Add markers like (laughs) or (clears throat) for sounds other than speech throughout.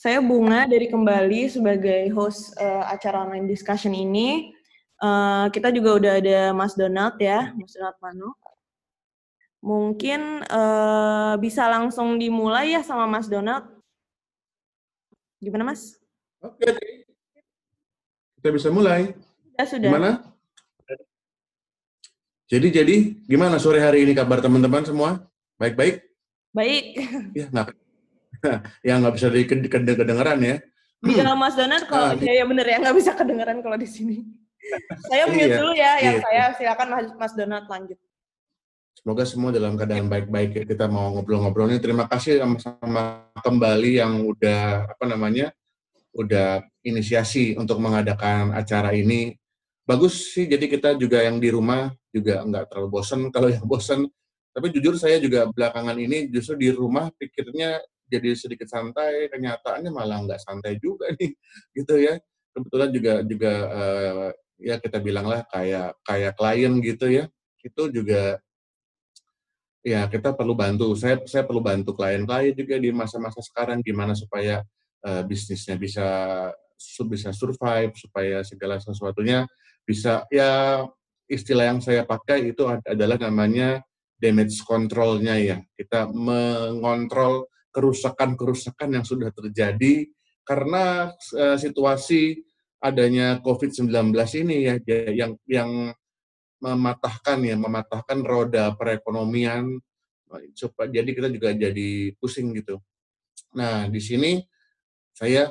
Saya Bunga dari Kembali sebagai host uh, acara online discussion ini. Uh, kita juga udah ada Mas Donald ya, Mas Donald Mano. Mungkin uh, bisa langsung dimulai ya sama Mas Donald. Gimana Mas? Oke, kita bisa mulai. Ya sudah. Gimana? Jadi jadi gimana sore hari ini kabar teman-teman semua? Baik-baik? Baik. Ya nggak (laughs) ya nggak bisa kedengeran ya. Bisa Mas Donat kalau ah, ya, ya bener ya nggak bisa kedengeran kalau di sini. (laughs) saya mute iya, dulu ya, yang iya. saya silakan Mas, Mas Donat lanjut. Semoga semua dalam keadaan baik-baik ya. kita mau ngobrol-ngobrol ini. Terima kasih sama-sama kembali yang udah apa namanya udah inisiasi untuk mengadakan acara ini. Bagus sih, jadi kita juga yang di rumah juga nggak terlalu bosan. (laughs) Kalau yang bosan, tapi jujur saya juga belakangan ini justru di rumah pikirnya jadi sedikit santai, kenyataannya malah nggak santai juga nih, (laughs) gitu ya. Kebetulan juga juga uh, ya kita bilanglah kayak kayak klien gitu ya, itu juga ya kita perlu bantu. Saya saya perlu bantu klien-klien juga di masa-masa sekarang gimana supaya uh, bisnisnya bisa bisa survive, supaya segala sesuatunya bisa ya istilah yang saya pakai itu adalah namanya damage control-nya ya. Kita mengontrol kerusakan-kerusakan yang sudah terjadi karena uh, situasi adanya COVID-19 ini ya yang yang mematahkan ya mematahkan roda perekonomian. Supaya jadi kita juga jadi pusing gitu. Nah di sini saya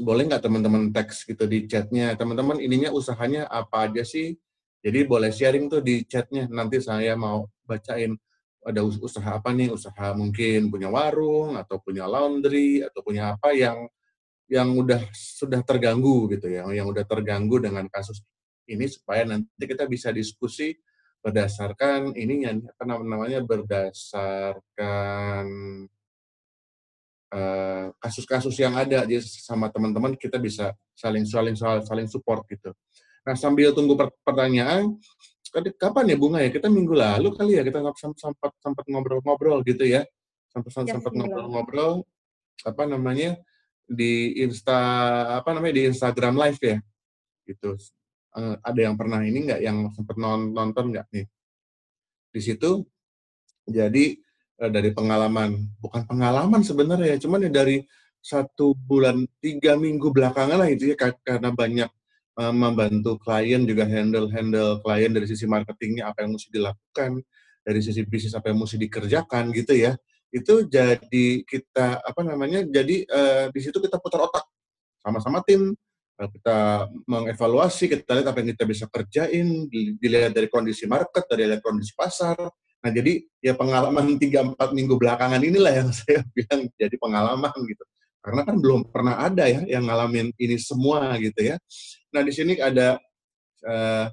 boleh nggak teman-teman teks gitu di chatnya? Teman-teman ininya usahanya apa aja sih? Jadi boleh sharing tuh di chatnya nanti saya mau bacain ada usaha apa nih usaha mungkin punya warung atau punya laundry atau punya apa yang yang udah sudah terganggu gitu ya yang udah terganggu dengan kasus ini supaya nanti kita bisa diskusi berdasarkan ini yang apa namanya berdasarkan eh, kasus-kasus uh, yang ada jadi sama teman-teman kita bisa saling saling saling support gitu. Nah sambil tunggu pertanyaan kapan ya bunga ya? Kita minggu lalu kali ya kita sempat sempat ngobrol-ngobrol gitu ya. Sempat ya, sempat ngobrol-ngobrol apa namanya di insta apa namanya di Instagram live ya. Gitu. Uh, ada yang pernah ini nggak yang sempat nonton nggak nih? Di situ jadi uh, dari pengalaman bukan pengalaman sebenarnya cuman ya dari satu bulan tiga minggu belakangan lah itu ya karena banyak membantu klien juga handle handle klien dari sisi marketingnya apa yang mesti dilakukan dari sisi bisnis apa yang mesti dikerjakan gitu ya. Itu jadi kita apa namanya jadi uh, di situ kita putar otak. Sama-sama tim uh, kita mengevaluasi kita lihat apa yang kita bisa kerjain dilihat dari kondisi market dari kondisi pasar. Nah jadi ya pengalaman tiga empat minggu belakangan inilah yang (laughs) saya bilang jadi pengalaman gitu. Karena kan belum pernah ada ya yang ngalamin ini semua gitu ya. Nah di sini ada uh,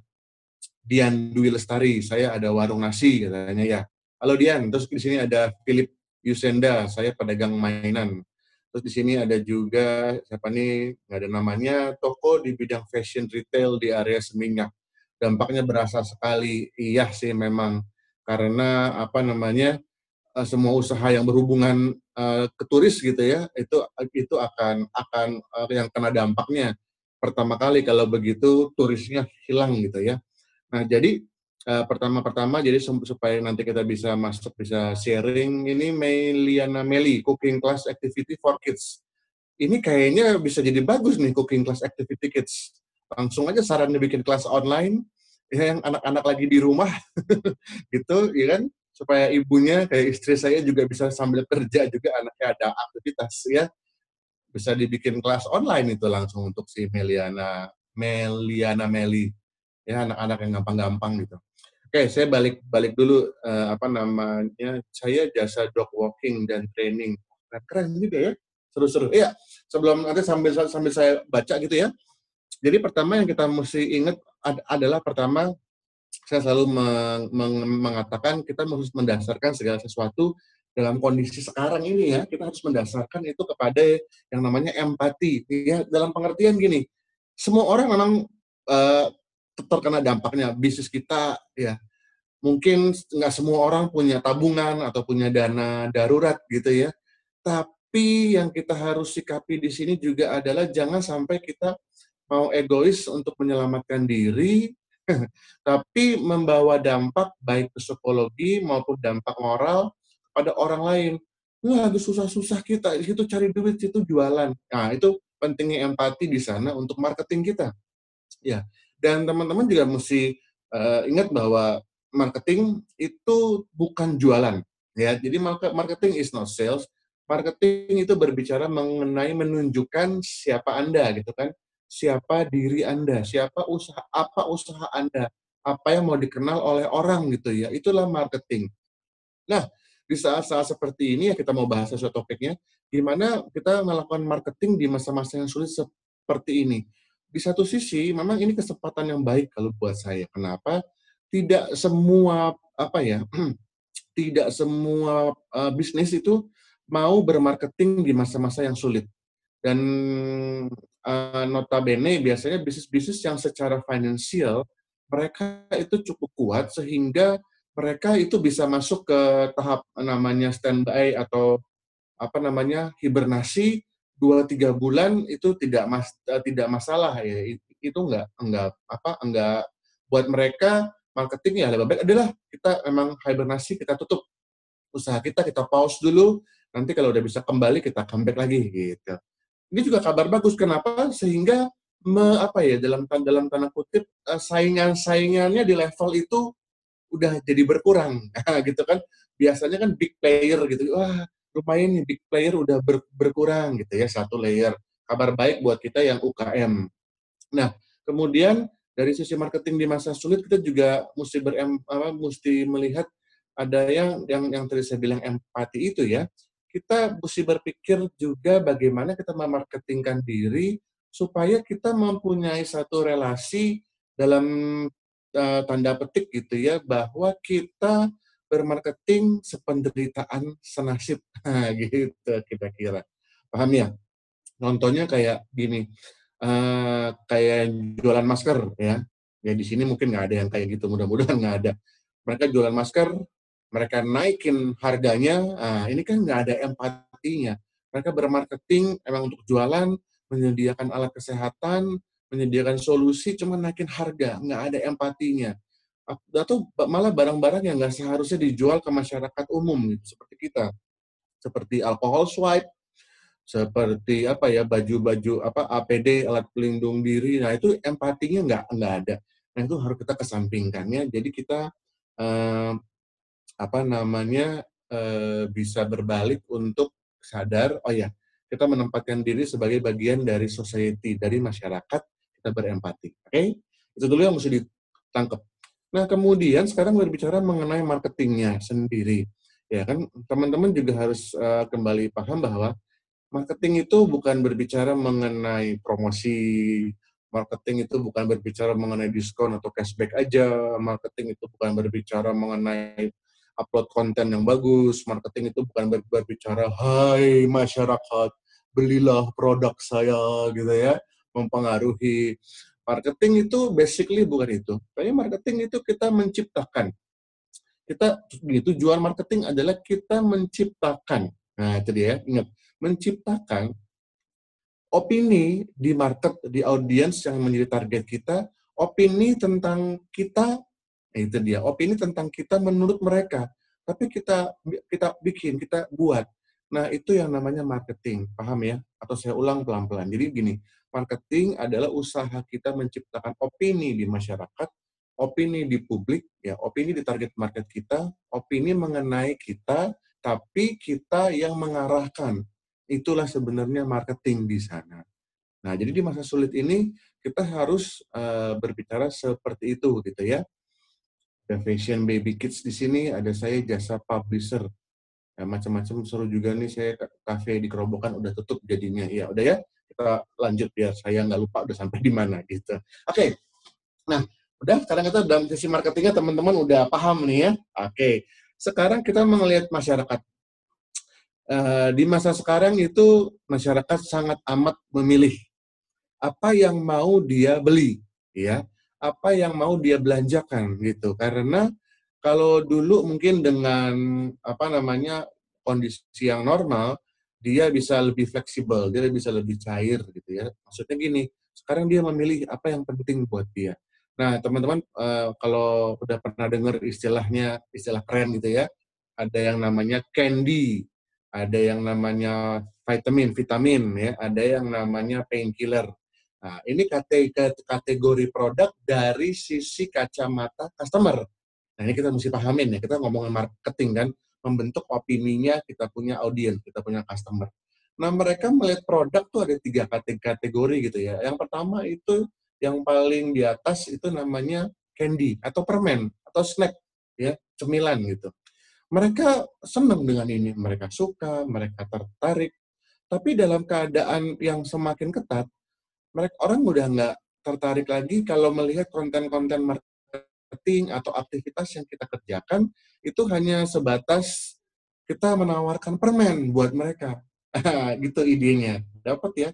Dian Dwi Lestari, saya ada warung nasi katanya ya. Halo Dian, terus di sini ada Philip Yusenda, saya pedagang mainan. Terus di sini ada juga siapa nih? Nggak ada namanya. Toko di bidang fashion retail di area Seminyak. Dampaknya berasa sekali, iya sih memang. Karena apa namanya uh, semua usaha yang berhubungan uh, ke turis gitu ya itu itu akan akan yang kena dampaknya pertama kali kalau begitu turisnya hilang gitu ya. Nah jadi uh, pertama-pertama jadi supaya nanti kita bisa masuk bisa sharing ini Meliana Meli cooking class activity for kids. Ini kayaknya bisa jadi bagus nih cooking class activity kids. Langsung aja sarannya bikin kelas online ya yang anak-anak lagi di rumah (laughs) gitu ya kan? Supaya ibunya kayak istri saya juga bisa sambil kerja juga anaknya ada aktivitas ya bisa dibikin kelas online itu langsung untuk si Meliana Meliana Meli ya anak-anak yang gampang-gampang gitu. Oke, saya balik balik dulu uh, apa namanya saya jasa dog walking dan training. Nah, keren juga ya, seru-seru. Iya, sebelum nanti sambil sambil saya baca gitu ya. Jadi pertama yang kita mesti ingat ad, adalah pertama saya selalu meng, meng, mengatakan kita harus mendasarkan segala sesuatu dalam kondisi sekarang ini ya kita harus mendasarkan itu kepada yang namanya empati. Ya dalam pengertian gini semua orang memang uh, terkena dampaknya. Bisnis kita ya mungkin nggak semua orang punya tabungan atau punya dana darurat gitu ya. Tapi yang kita harus sikapi di sini juga adalah jangan sampai kita mau egois untuk menyelamatkan diri, (laughs) tapi membawa dampak baik psikologi maupun dampak moral pada orang lain. Wah, lagi susah-susah kita, itu cari duit, itu jualan. Nah, itu pentingnya empati di sana untuk marketing kita. Ya, dan teman-teman juga mesti uh, ingat bahwa marketing itu bukan jualan. Ya, jadi marketing is not sales, marketing itu berbicara mengenai menunjukkan siapa Anda gitu kan. Siapa diri Anda, siapa usaha apa usaha Anda, apa yang mau dikenal oleh orang gitu ya. Itulah marketing. Nah, di saat-saat seperti ini ya kita mau bahas sesuatu topiknya, gimana kita melakukan marketing di masa-masa yang sulit seperti ini. Di satu sisi, memang ini kesempatan yang baik kalau buat saya. Kenapa? Tidak semua apa ya, (clears throat) tidak semua uh, bisnis itu mau bermarketing di masa-masa yang sulit. Dan uh, notabene biasanya bisnis-bisnis yang secara finansial mereka itu cukup kuat sehingga mereka itu bisa masuk ke tahap namanya standby atau apa namanya hibernasi dua tiga bulan itu tidak mas uh, tidak masalah ya itu enggak enggak apa enggak buat mereka marketing ya lebih baik adalah kita memang hibernasi kita tutup usaha kita kita pause dulu Nanti kalau udah bisa kembali kita comeback lagi gitu. Ini juga kabar bagus kenapa? Sehingga me, apa ya dalam dalam tanda kutip eh, saingan-saingannya di level itu udah jadi berkurang (laughs) gitu kan. Biasanya kan big player gitu. Wah, lumayan nih big player udah ber, berkurang gitu ya satu layer. Kabar baik buat kita yang UKM. Nah, kemudian dari sisi marketing di masa sulit kita juga mesti berem apa mesti melihat ada yang yang yang tadi saya bilang empati itu ya kita mesti berpikir juga bagaimana kita memarketingkan diri supaya kita mempunyai satu relasi dalam uh, tanda petik gitu ya bahwa kita bermarketing sependeritaan senasib. (laughs) Nah, gitu kira-kira. Paham ya? Nontonnya kayak gini uh, kayak jualan masker ya. Ya di sini mungkin nggak ada yang kayak gitu mudah-mudahan nggak ada. Mereka jualan masker mereka naikin harganya, nah, ini kan nggak ada empatinya. Mereka bermarketing emang untuk jualan, menyediakan alat kesehatan, menyediakan solusi, cuma naikin harga, nggak ada empatinya. Atau malah barang-barang yang nggak seharusnya dijual ke masyarakat umum, gitu, seperti kita. Seperti alkohol swipe, seperti apa ya baju-baju apa APD alat pelindung diri nah itu empatinya nggak nggak ada nah itu harus kita kesampingkannya jadi kita eh, apa namanya e, bisa berbalik untuk sadar oh ya kita menempatkan diri sebagai bagian dari society dari masyarakat kita berempati oke okay? itu dulu yang mesti ditangkap nah kemudian sekarang berbicara mengenai marketingnya sendiri ya kan teman-teman juga harus uh, kembali paham bahwa marketing itu bukan berbicara mengenai promosi marketing itu bukan berbicara mengenai diskon atau cashback aja marketing itu bukan berbicara mengenai upload konten yang bagus. Marketing itu bukan berbicara, hai masyarakat, belilah produk saya gitu ya, mempengaruhi. Marketing itu basically bukan itu. Tapi marketing itu kita menciptakan. Kita tujuan marketing adalah kita menciptakan. Nah, itu dia, ingat, menciptakan opini di market, di audiens yang menjadi target kita, opini tentang kita Nah, itu dia. Opini tentang kita menurut mereka. Tapi kita kita bikin, kita buat. Nah, itu yang namanya marketing. Paham ya? Atau saya ulang pelan-pelan. Jadi gini, marketing adalah usaha kita menciptakan opini di masyarakat, opini di publik, ya, opini di target market kita, opini mengenai kita, tapi kita yang mengarahkan. Itulah sebenarnya marketing di sana. Nah, jadi di masa sulit ini kita harus uh, berbicara seperti itu gitu ya. Ada fashion baby kids di sini, ada saya jasa publisher. Ya, macam-macam seru juga nih saya kafe di kerobokan udah tutup jadinya. Ya udah ya, kita lanjut biar saya nggak lupa udah sampai di mana gitu. Oke, okay. nah udah sekarang kita dalam sisi marketingnya teman-teman udah paham nih ya. Oke, okay. sekarang kita melihat masyarakat. Uh, di masa sekarang itu masyarakat sangat amat memilih apa yang mau dia beli, ya apa yang mau dia belanjakan gitu. Karena kalau dulu mungkin dengan apa namanya kondisi yang normal, dia bisa lebih fleksibel, dia bisa lebih cair gitu ya. Maksudnya gini, sekarang dia memilih apa yang penting buat dia. Nah, teman-teman uh, kalau udah pernah dengar istilahnya, istilah keren gitu ya, ada yang namanya candy, ada yang namanya vitamin, vitamin ya, ada yang namanya painkiller. Nah, ini kategori produk dari sisi kacamata customer. Nah, ini kita mesti pahamin ya, kita ngomongin marketing kan, membentuk opininya kita punya audiens, kita punya customer. Nah, mereka melihat produk tuh ada tiga kategori gitu ya. Yang pertama itu yang paling di atas itu namanya candy atau permen atau snack ya cemilan gitu mereka senang dengan ini mereka suka mereka tertarik tapi dalam keadaan yang semakin ketat mereka orang udah nggak tertarik lagi kalau melihat konten-konten atau aktivitas yang kita kerjakan itu hanya sebatas kita menawarkan permen buat mereka (laughs) gitu idenya dapat ya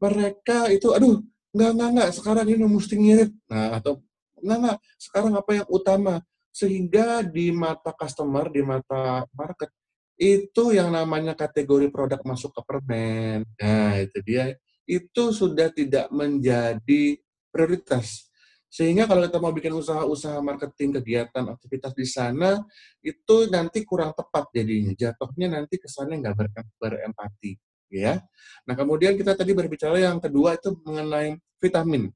mereka itu aduh Enggak, enggak, enggak, sekarang ini mesti ngirit. Nah, atau enggak, enggak, sekarang apa yang utama? Sehingga di mata customer, di mata market, itu yang namanya kategori produk masuk ke permen. Nah, itu dia. Itu sudah tidak menjadi prioritas. Sehingga kalau kita mau bikin usaha-usaha marketing, kegiatan, aktivitas di sana, itu nanti kurang tepat jadinya. Jatuhnya nanti kesannya nggak berempati ya. Nah, kemudian kita tadi berbicara yang kedua itu mengenai vitamin.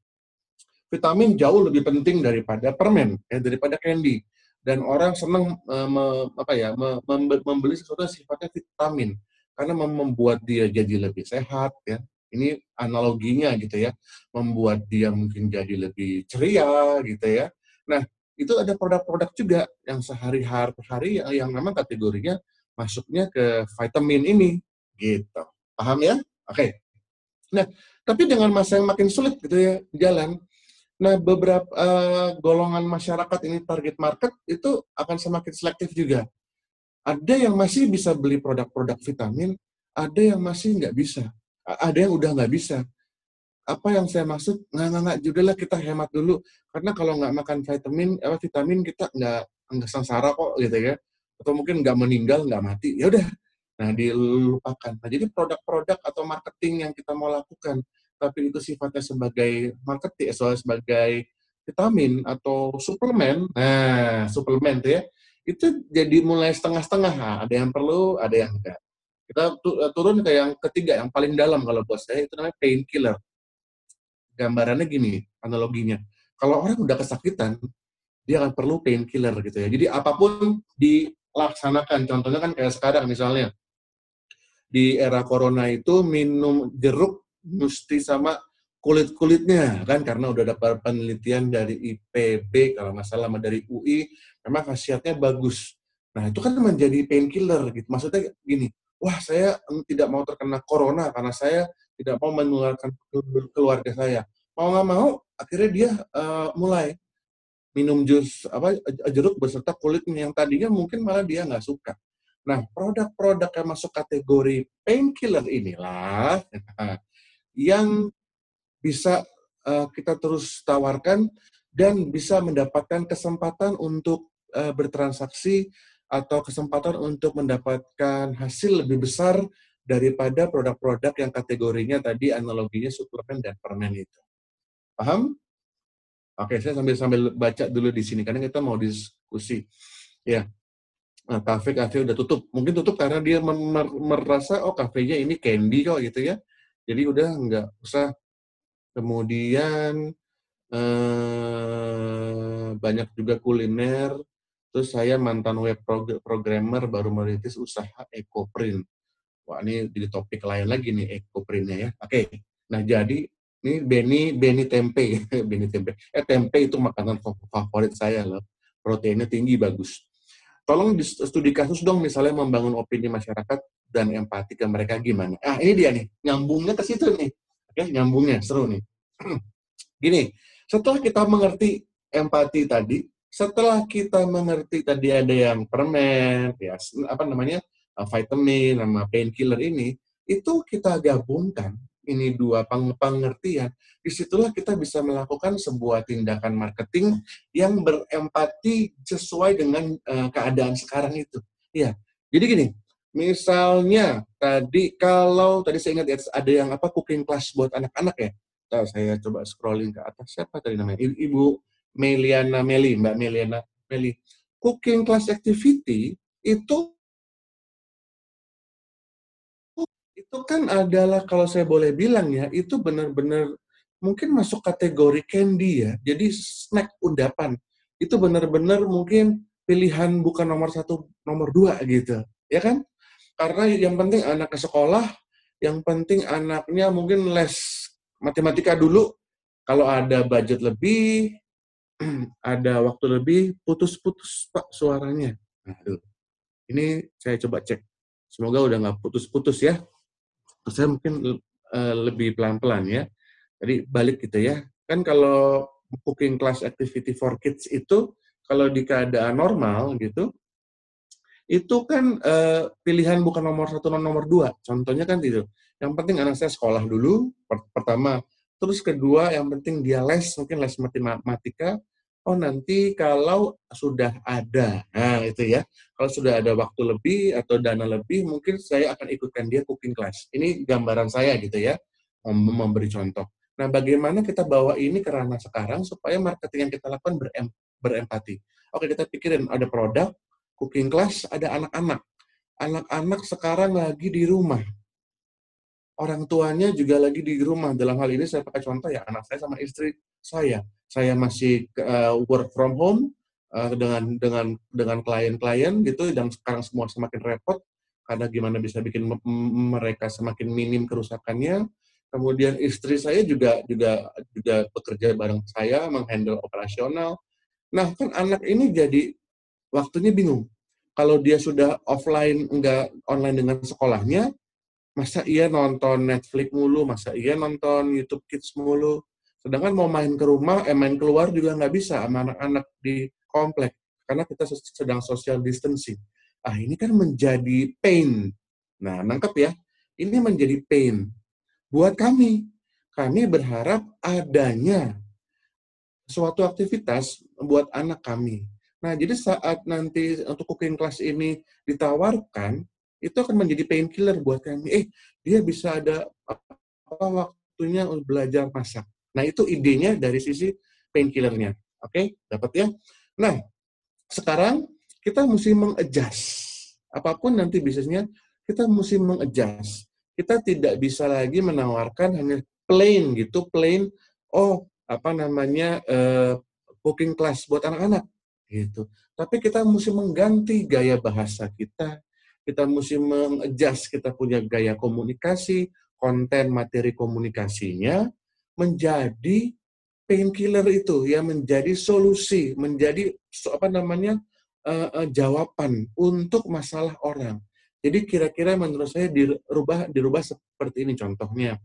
Vitamin jauh lebih penting daripada permen, ya, daripada candy. Dan orang senang uh, me, apa ya, me, membeli sesuatu yang sifatnya vitamin karena membuat dia jadi lebih sehat ya. Ini analoginya gitu ya, membuat dia mungkin jadi lebih ceria gitu ya. Nah, itu ada produk-produk juga yang sehari-hari yang memang kategorinya masuknya ke vitamin ini gitu. Paham ya? Oke. Okay. Nah, tapi dengan masa yang makin sulit gitu ya jalan, nah beberapa uh, golongan masyarakat ini target market itu akan semakin selektif juga. Ada yang masih bisa beli produk-produk vitamin, ada yang masih nggak bisa, ada yang udah nggak bisa. Apa yang saya maksud? Nggak, nggak, nggak, juga lah kita hemat dulu. Karena kalau nggak makan vitamin, apa vitamin kita nggak nggak sengsara kok gitu ya. Atau mungkin nggak meninggal, nggak mati. Ya udah, Nah, dilupakan. Nah, jadi produk-produk atau marketing yang kita mau lakukan, tapi itu sifatnya sebagai marketing, soal sebagai vitamin atau suplemen, nah, suplemen tuh ya, itu jadi mulai setengah-setengah. Nah, ada yang perlu, ada yang enggak. Kita eh, turun ke yang ketiga, yang paling dalam kalau buat saya, itu namanya painkiller. Gambarannya gini, analoginya. Kalau orang udah kesakitan, dia akan perlu painkiller gitu ya. Jadi apa pun dilaksanakan. Contohnya kan kayak sekarang misalnya, di era corona itu minum jeruk mesti sama kulit-kulitnya kan karena udah dapat penelitian dari IPB kalau nggak salah dari UI memang khasiatnya bagus. Nah itu kan menjadi painkiller gitu. Maksudnya gini, wah saya tidak mau terkena corona karena saya tidak mau menularkan keluarga saya. Mau nggak mau akhirnya dia uh, mulai minum jus apa jeruk beserta kulitnya yang tadinya mungkin malah dia nggak suka. Nah, produk-produk yang masuk kategori painkiller inilah (laughs) yang bisa uh, kita terus tawarkan dan bisa mendapatkan kesempatan untuk uh, bertransaksi atau kesempatan untuk mendapatkan hasil lebih besar daripada produk-produk yang kategorinya tadi analoginya suplemen dan permen itu. Paham? Oke, saya sambil sambil baca dulu di sini karena kita mau diskusi. Ya, Nah, kafe-kafe udah tutup. Mungkin tutup karena dia merasa, oh kafenya ini candy kok gitu ya. Jadi udah nggak usah. Kemudian eh, banyak juga kuliner. Terus saya mantan web programmer baru merintis usaha EcoPrint. Wah ini jadi topik lain lagi nih EcoPrintnya ya. Oke, nah jadi ini Beni Beni tempe, (laughs) Beni tempe. Eh tempe itu makanan favorit saya loh. Proteinnya tinggi bagus tolong di studi kasus dong misalnya membangun opini masyarakat dan empati ke mereka gimana. Ah ini dia nih, nyambungnya ke situ nih. Oke, nyambungnya seru nih. (clears throat) Gini, setelah kita mengerti empati tadi, setelah kita mengerti tadi ada yang permen, ya apa namanya uh, vitamin, nama painkiller ini, itu kita gabungkan ini dua pengertian, di situlah kita bisa melakukan sebuah tindakan marketing yang berempati sesuai dengan uh, keadaan sekarang itu. Ya, jadi gini, Misalnya tadi kalau tadi saya ingat ya, ada yang apa cooking class buat anak-anak ya. Nah, saya coba scrolling ke atas siapa tadi namanya? Ibu Meliana Meli, Mbak Meliana Meli. Cooking class activity itu itu kan adalah kalau saya boleh bilang ya, itu benar-benar mungkin masuk kategori candy ya. Jadi snack undapan. Itu benar-benar mungkin pilihan bukan nomor satu, nomor dua gitu. Ya kan? Karena yang penting anak ke sekolah, yang penting anaknya mungkin les matematika dulu. Kalau ada budget lebih, (clears throat) ada waktu lebih, putus-putus Pak suaranya. Aduh. Ini saya coba cek. Semoga udah nggak putus-putus ya. Saya mungkin uh, lebih pelan-pelan ya. Jadi balik gitu ya. Kan kalau cooking class activity for kids itu kalau di keadaan normal gitu, itu kan uh, pilihan bukan nomor satu nomor dua. Contohnya kan itu. Yang penting anak saya sekolah dulu, pertama. Terus kedua, yang penting dia les, mungkin les matematika. Oh nanti kalau sudah ada, nah itu ya. Kalau sudah ada waktu lebih atau dana lebih, mungkin saya akan ikutkan dia cooking class. Ini gambaran saya gitu ya, memberi contoh. Nah, bagaimana kita bawa ini ke ranah sekarang supaya marketing yang kita lakukan berem berempati. Oke, kita pikirin ada produk, cooking class, ada anak-anak. Anak-anak sekarang lagi di rumah. Orang tuanya juga lagi di rumah. Dalam hal ini saya pakai contoh ya, anak saya sama istri saya. Saya masih uh, work from home uh, dengan dengan dengan klien-klien gitu dan sekarang semua semakin repot karena gimana bisa bikin mereka semakin minim kerusakannya. Kemudian istri saya juga juga juga bekerja bareng saya menghandle operasional. Nah, kan anak ini jadi waktunya bingung. Kalau dia sudah offline, enggak online dengan sekolahnya, masa iya nonton Netflix mulu, masa iya nonton YouTube Kids mulu. Sedangkan mau main ke rumah, eh main keluar juga nggak bisa sama anak-anak di komplek. Karena kita sedang social distancing. Ah, ini kan menjadi pain. Nah, nangkep ya. Ini menjadi pain. Buat kami, kami berharap adanya suatu aktivitas buat anak kami Nah, jadi saat nanti untuk cooking class ini ditawarkan, itu akan menjadi painkiller buat kami. Eh, dia bisa ada apa waktunya belajar masak. Nah, itu idenya dari sisi painkillernya. Oke, okay? dapat ya? Nah, sekarang kita mesti mengadjust. Apa pun nanti bisnisnya, kita mesti mengadjust. Kita tidak bisa lagi menawarkan hanya plain gitu, plain, oh, apa namanya, uh, cooking class buat anak-anak gitu. Tapi kita mesti mengganti gaya bahasa kita, kita mesti mengadjust kita punya gaya komunikasi, konten materi komunikasinya menjadi painkiller itu ya menjadi solusi, menjadi apa namanya uh, uh, jawaban untuk masalah orang. Jadi kira-kira menurut saya dirubah dirubah seperti ini contohnya.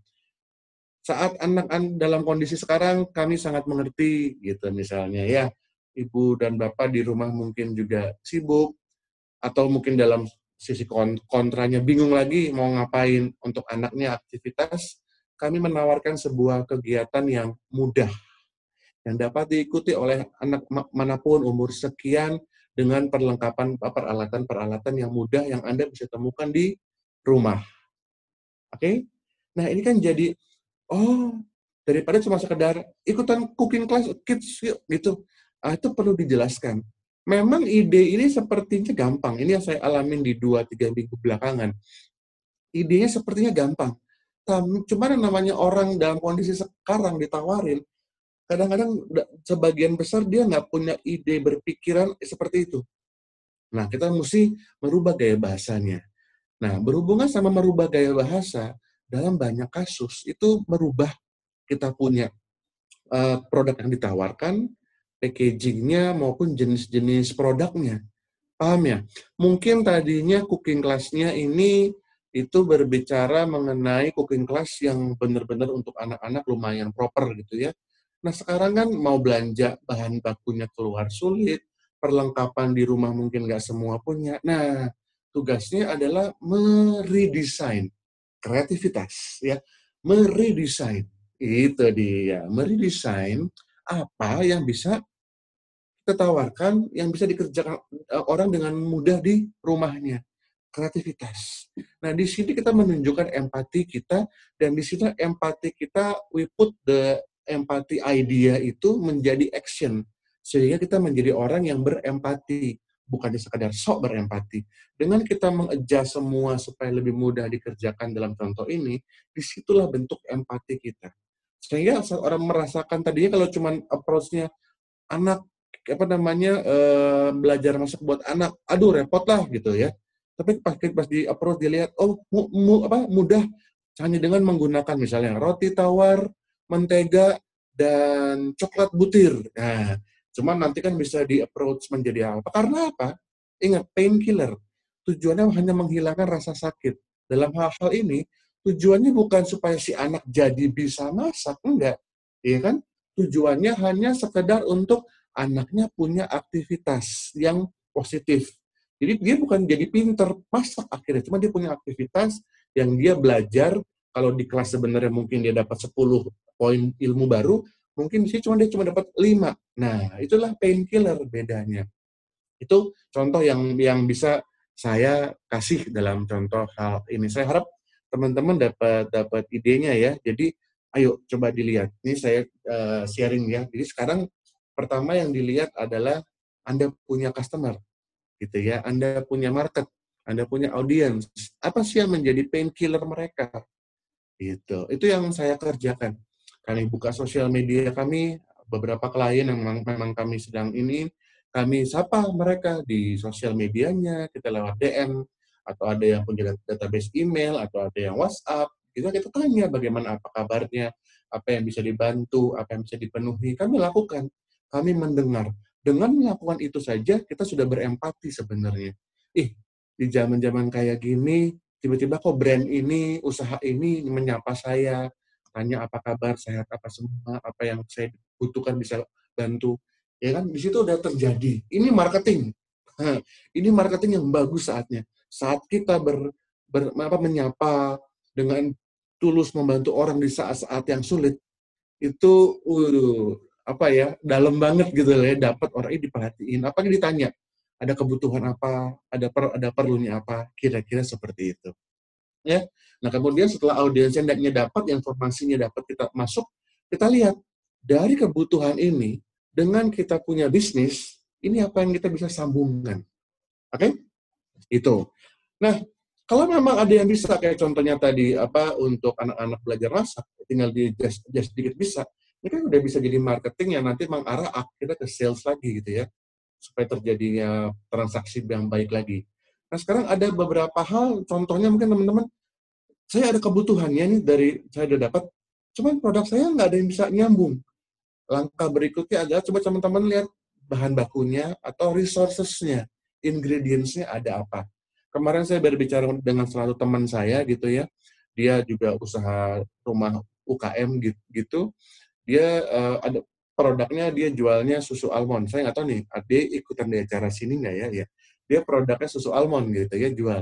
Saat anak-anak dalam kondisi sekarang kami sangat mengerti gitu misalnya ya ibu dan bapak di rumah mungkin juga sibuk atau mungkin dalam sisi kontranya bingung lagi mau ngapain untuk anaknya aktivitas, kami menawarkan sebuah kegiatan yang mudah yang dapat diikuti oleh anak mana pun umur sekian dengan perlengkapan peralatan-peralatan yang mudah yang Anda bisa temukan di rumah. Oke? Okay? Nah, ini kan jadi oh, daripada cuma sekedar ikutan cooking class kids gitu ah, itu perlu dijelaskan. Memang ide ini sepertinya gampang. Ini yang saya alamin di dua tiga minggu belakangan. Idenya sepertinya gampang. Cuma yang namanya orang dalam kondisi sekarang ditawarin, kadang-kadang sebagian besar dia nggak punya ide berpikiran seperti itu. Nah, kita mesti merubah gaya bahasanya. Nah, berhubungan sama merubah gaya bahasa, dalam banyak kasus itu merubah kita punya uh, produk yang ditawarkan, packagingnya maupun jenis-jenis produknya. Paham ya? Mungkin tadinya cooking class-nya ini itu berbicara mengenai cooking class yang benar-benar untuk anak-anak lumayan proper gitu ya. Nah sekarang kan mau belanja bahan bakunya keluar sulit, perlengkapan di rumah mungkin nggak semua punya. Nah tugasnya adalah meredesain kreativitas ya, meredesain itu dia, meredesain apa yang bisa kita tawarkan yang bisa dikerjakan eh, orang dengan mudah di rumahnya. kreativitas. Nah, di sini kita menunjukkan empati kita dan di sini empati kita we put the empati idea itu menjadi action sehingga kita menjadi orang yang berempati bukan sekadar sok berempati. Dengan kita mengejar semua supaya lebih mudah dikerjakan dalam contoh ini, di situlah bentuk empati kita. Sehingga orang merasakan tadinya kalau cuman approach-nya anak apa namanya uh, belajar masak buat anak, aduh repot lah gitu ya. Tapi pas pas di approach dilihat oh mu, mu, apa mudah hanya dengan menggunakan misalnya roti tawar, mentega dan coklat butir. Nah, Cuma nanti kan bisa di approach menjadi apa? Karena apa? Ingat, painkiller. Tujuannya hanya menghilangkan rasa sakit. Dalam hal-hal ini, tujuannya bukan supaya si anak jadi bisa masak, enggak. Iya kan? Tujuannya hanya sekedar untuk anaknya punya aktivitas yang positif. Jadi dia bukan jadi pinter masak akhirnya, cuma dia punya aktivitas yang dia belajar kalau di kelas sebenarnya mungkin dia dapat 10 poin ilmu baru, mungkin sini cuma dia cuma dapat 5. Nah, itulah painkiller bedanya. Itu contoh yang yang bisa saya kasih dalam contoh hal ini. Saya harap teman-teman dapat dapat idenya ya. Jadi ayo coba dilihat. Ini saya uh, sharing ya. Jadi sekarang pertama yang dilihat adalah Anda punya customer gitu ya. Anda punya market, Anda punya audience. Apa sih yang menjadi painkiller mereka? Gitu. Itu yang saya kerjakan kami buka sosial media kami, beberapa klien yang memang, memang kami sedang ini, kami sapa mereka di sosial medianya, kita lewat DM, atau ada yang punya database email, atau ada yang WhatsApp, kita kita tanya bagaimana apa kabarnya, apa yang bisa dibantu, apa yang bisa dipenuhi, kami lakukan, kami mendengar. Dengan melakukan itu saja, kita sudah berempati sebenarnya. Ih, di zaman-zaman kayak gini, tiba-tiba kok brand ini, usaha ini menyapa saya, tanya apa kabar, sehat apa semua, apa yang saya butuhkan bisa bantu. Ya kan, di situ udah terjadi. Ini marketing. (laughs) Ini marketing yang bagus saatnya. Saat kita ber, ber apa, menyapa dengan tulus membantu orang di saat-saat yang sulit, itu uh, apa ya dalam banget gitu ya dapat orang ini diperhatiin apa yang ditanya ada kebutuhan apa ada per, ada perlunya apa kira-kira seperti itu ya Nah, kemudian setelah audiensnya dapat, informasinya dapat, kita masuk, kita lihat dari kebutuhan ini, dengan kita punya bisnis, ini apa yang kita bisa sambungkan. Oke? Okay? Itu. Nah, kalau memang ada yang bisa, kayak contohnya tadi, apa untuk anak-anak belajar masak, tinggal di just, just sedikit bisa, ini kan udah bisa jadi marketing yang nanti mengarah akhirnya ke sales lagi gitu ya, supaya terjadinya transaksi yang baik lagi. Nah sekarang ada beberapa hal, contohnya mungkin teman-teman saya ada kebutuhannya nih dari saya udah dapat, cuman produk saya nggak ada yang bisa nyambung. Langkah berikutnya adalah coba teman-teman lihat bahan bakunya atau resourcesnya, ingredientsnya ada apa. Kemarin saya berbicara dengan salah satu teman saya gitu ya, dia juga usaha rumah UKM gitu, dia uh, ada produknya dia jualnya susu almond. Saya nggak tahu nih, ade ikutan di acara sini nggak ya? Ya, dia produknya susu almond gitu ya jual.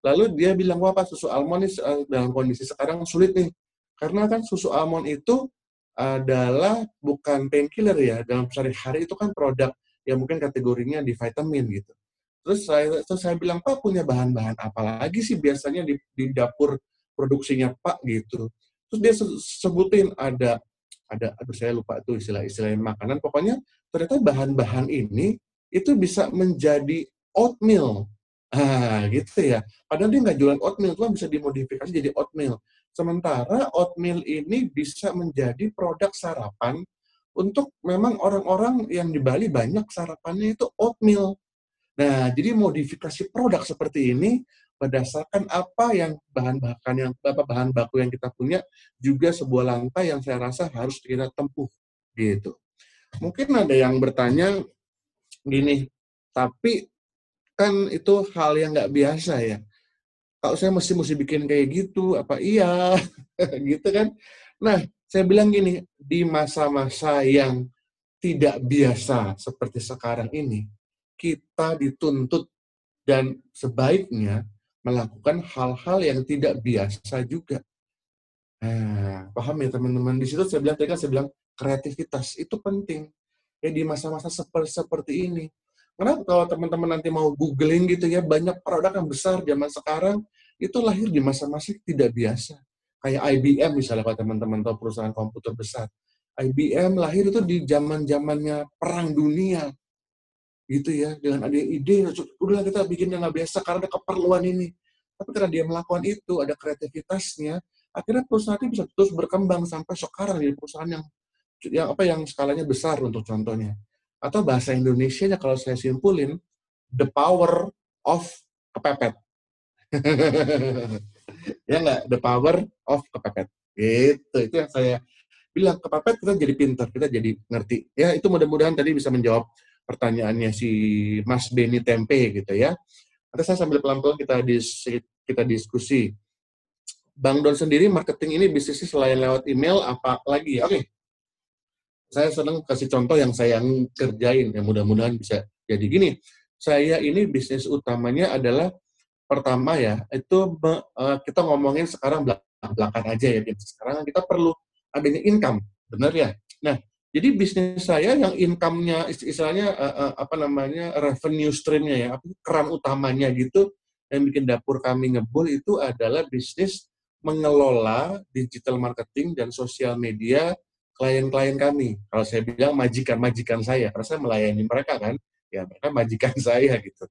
Lalu dia bilang, wah susu almond ini eh, dalam kondisi sekarang sulit nih. Karena kan susu almond itu adalah bukan painkiller ya. Dalam sehari-hari itu kan produk yang mungkin kategorinya di vitamin gitu. Terus saya, terus saya bilang, Pak punya bahan-bahan apa lagi sih biasanya di, di dapur produksinya Pak gitu. Terus dia sebutin ada ada aduh saya lupa tuh istilah-istilah makanan pokoknya ternyata bahan-bahan ini itu bisa menjadi oatmeal Ah, gitu ya. Padahal dia nggak jualan oatmeal, cuma bisa dimodifikasi jadi oatmeal. Sementara oatmeal ini bisa menjadi produk sarapan untuk memang orang-orang yang di Bali banyak sarapannya itu oatmeal. Nah, jadi modifikasi produk seperti ini berdasarkan apa yang bahan bahan yang apa bahan baku yang kita punya juga sebuah langkah yang saya rasa harus kita tempuh gitu. Mungkin ada yang bertanya gini, tapi kan itu hal yang nggak biasa ya. Kalau saya mesti mesti bikin kayak gitu, apa iya, (laughs) gitu kan? Nah, saya bilang gini, di masa-masa yang tidak biasa seperti sekarang ini, kita dituntut dan sebaiknya melakukan hal-hal yang tidak biasa juga. Nah, paham ya teman-teman? Di situ saya bilang, tadi kan saya bilang kreativitas itu penting. Ya di masa-masa seperti, ini karena kalau teman-teman nanti mau googling gitu ya, banyak produk yang besar zaman sekarang itu lahir di masa-masa tidak biasa. Kayak IBM misalnya kalau teman-teman tahu perusahaan komputer besar. IBM lahir itu di zaman-zamannya perang dunia. Gitu ya, dengan ada ide, udah kita bikin yang nggak biasa karena ada keperluan ini. Tapi karena dia melakukan itu, ada kreativitasnya, akhirnya perusahaan itu bisa terus berkembang sampai sekarang di perusahaan yang yang apa yang skalanya besar untuk contohnya. Atau bahasa Indonesia kalau saya simpulin, the power of kepepet. (laughs) ya nggak? The power of kepepet. Gitu, itu yang saya bilang kepepet kita jadi pintar, kita jadi ngerti. Ya itu mudah-mudahan tadi bisa menjawab pertanyaannya si Mas Beni Tempe gitu ya. Nanti saya sambil pelan-pelan kita dis kita diskusi. Bang Don sendiri marketing ini bisnisnya selain lewat email apa lagi? Oke. Okay. Saya senang kasih contoh yang saya kerjain yang mudah-mudahan bisa jadi gini. Saya ini bisnis utamanya adalah pertama ya, itu uh, kita ngomongin sekarang belakang aja ya. Sekarang kita perlu adanya income, benar ya? Nah, jadi bisnis saya yang income-nya istilahnya uh, uh, apa namanya revenue stream-nya ya, keran utamanya gitu yang bikin dapur kami ngebul itu adalah bisnis mengelola digital marketing dan sosial media klien-klien kami. Kalau saya bilang majikan-majikan saya, karena saya melayani mereka kan, ya mereka majikan (laughs) saya gitu.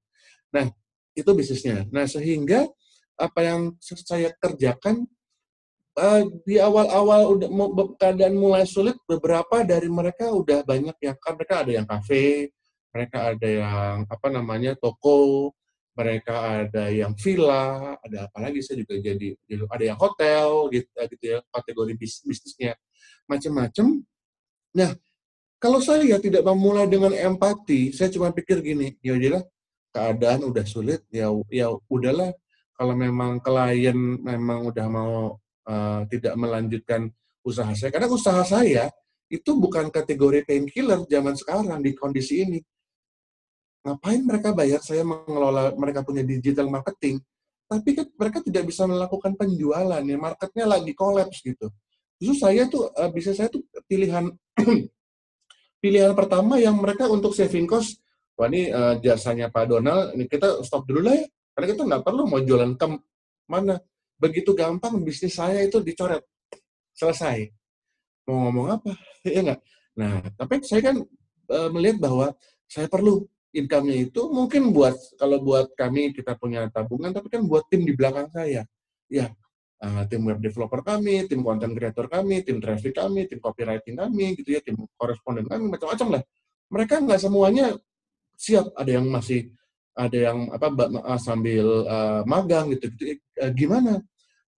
Nah, itu bisnisnya. Nah, sehingga apa yang saya kerjakan uh, di awal-awal udah keadaan mulai sulit, beberapa dari mereka udah banyak yang kan mereka ada yang kafe, mereka ada yang apa namanya toko, mereka ada yang villa, ada apa lagi saya juga jadi ada yang hotel gitu, gitu ya kategori bis, bisnisnya macam-macam. Nah, kalau saya tidak memulai dengan empati, saya cuma pikir gini, ya udahlah keadaan udah sulit, ya ya udahlah kalau memang klien memang udah mau uh, tidak melanjutkan usaha saya, karena usaha saya itu bukan kategori painkiller zaman sekarang di kondisi ini. Ngapain mereka bayar saya mengelola mereka punya digital marketing? Tapi kan mereka tidak bisa melakukan penjualan ya marketnya lagi kolaps gitu. Justru saya tuh uh, bisa saya tuh pilihan (clears throat) pilihan pertama yang mereka untuk saving cost wah ini uh, jasanya Pak Donald ini kita stop dulu lah ya karena kita nggak perlu mau jualan ke mana begitu gampang bisnis saya itu dicoret. Selesai. Mau ngomong apa? Ya nggak? Nah tapi saya kan uh, melihat bahwa saya perlu income-nya itu mungkin buat kalau buat kami kita punya tabungan tapi kan buat tim di belakang saya. Ya uh, tim web developer kami tim content creator kami tim traffic kami tim copywriting kami gitu ya tim koresponden kami macam-macam lah. Mereka nggak semuanya siap. Ada yang masih ada yang apa ah, sambil uh, magang gitu, gitu. Uh, gimana?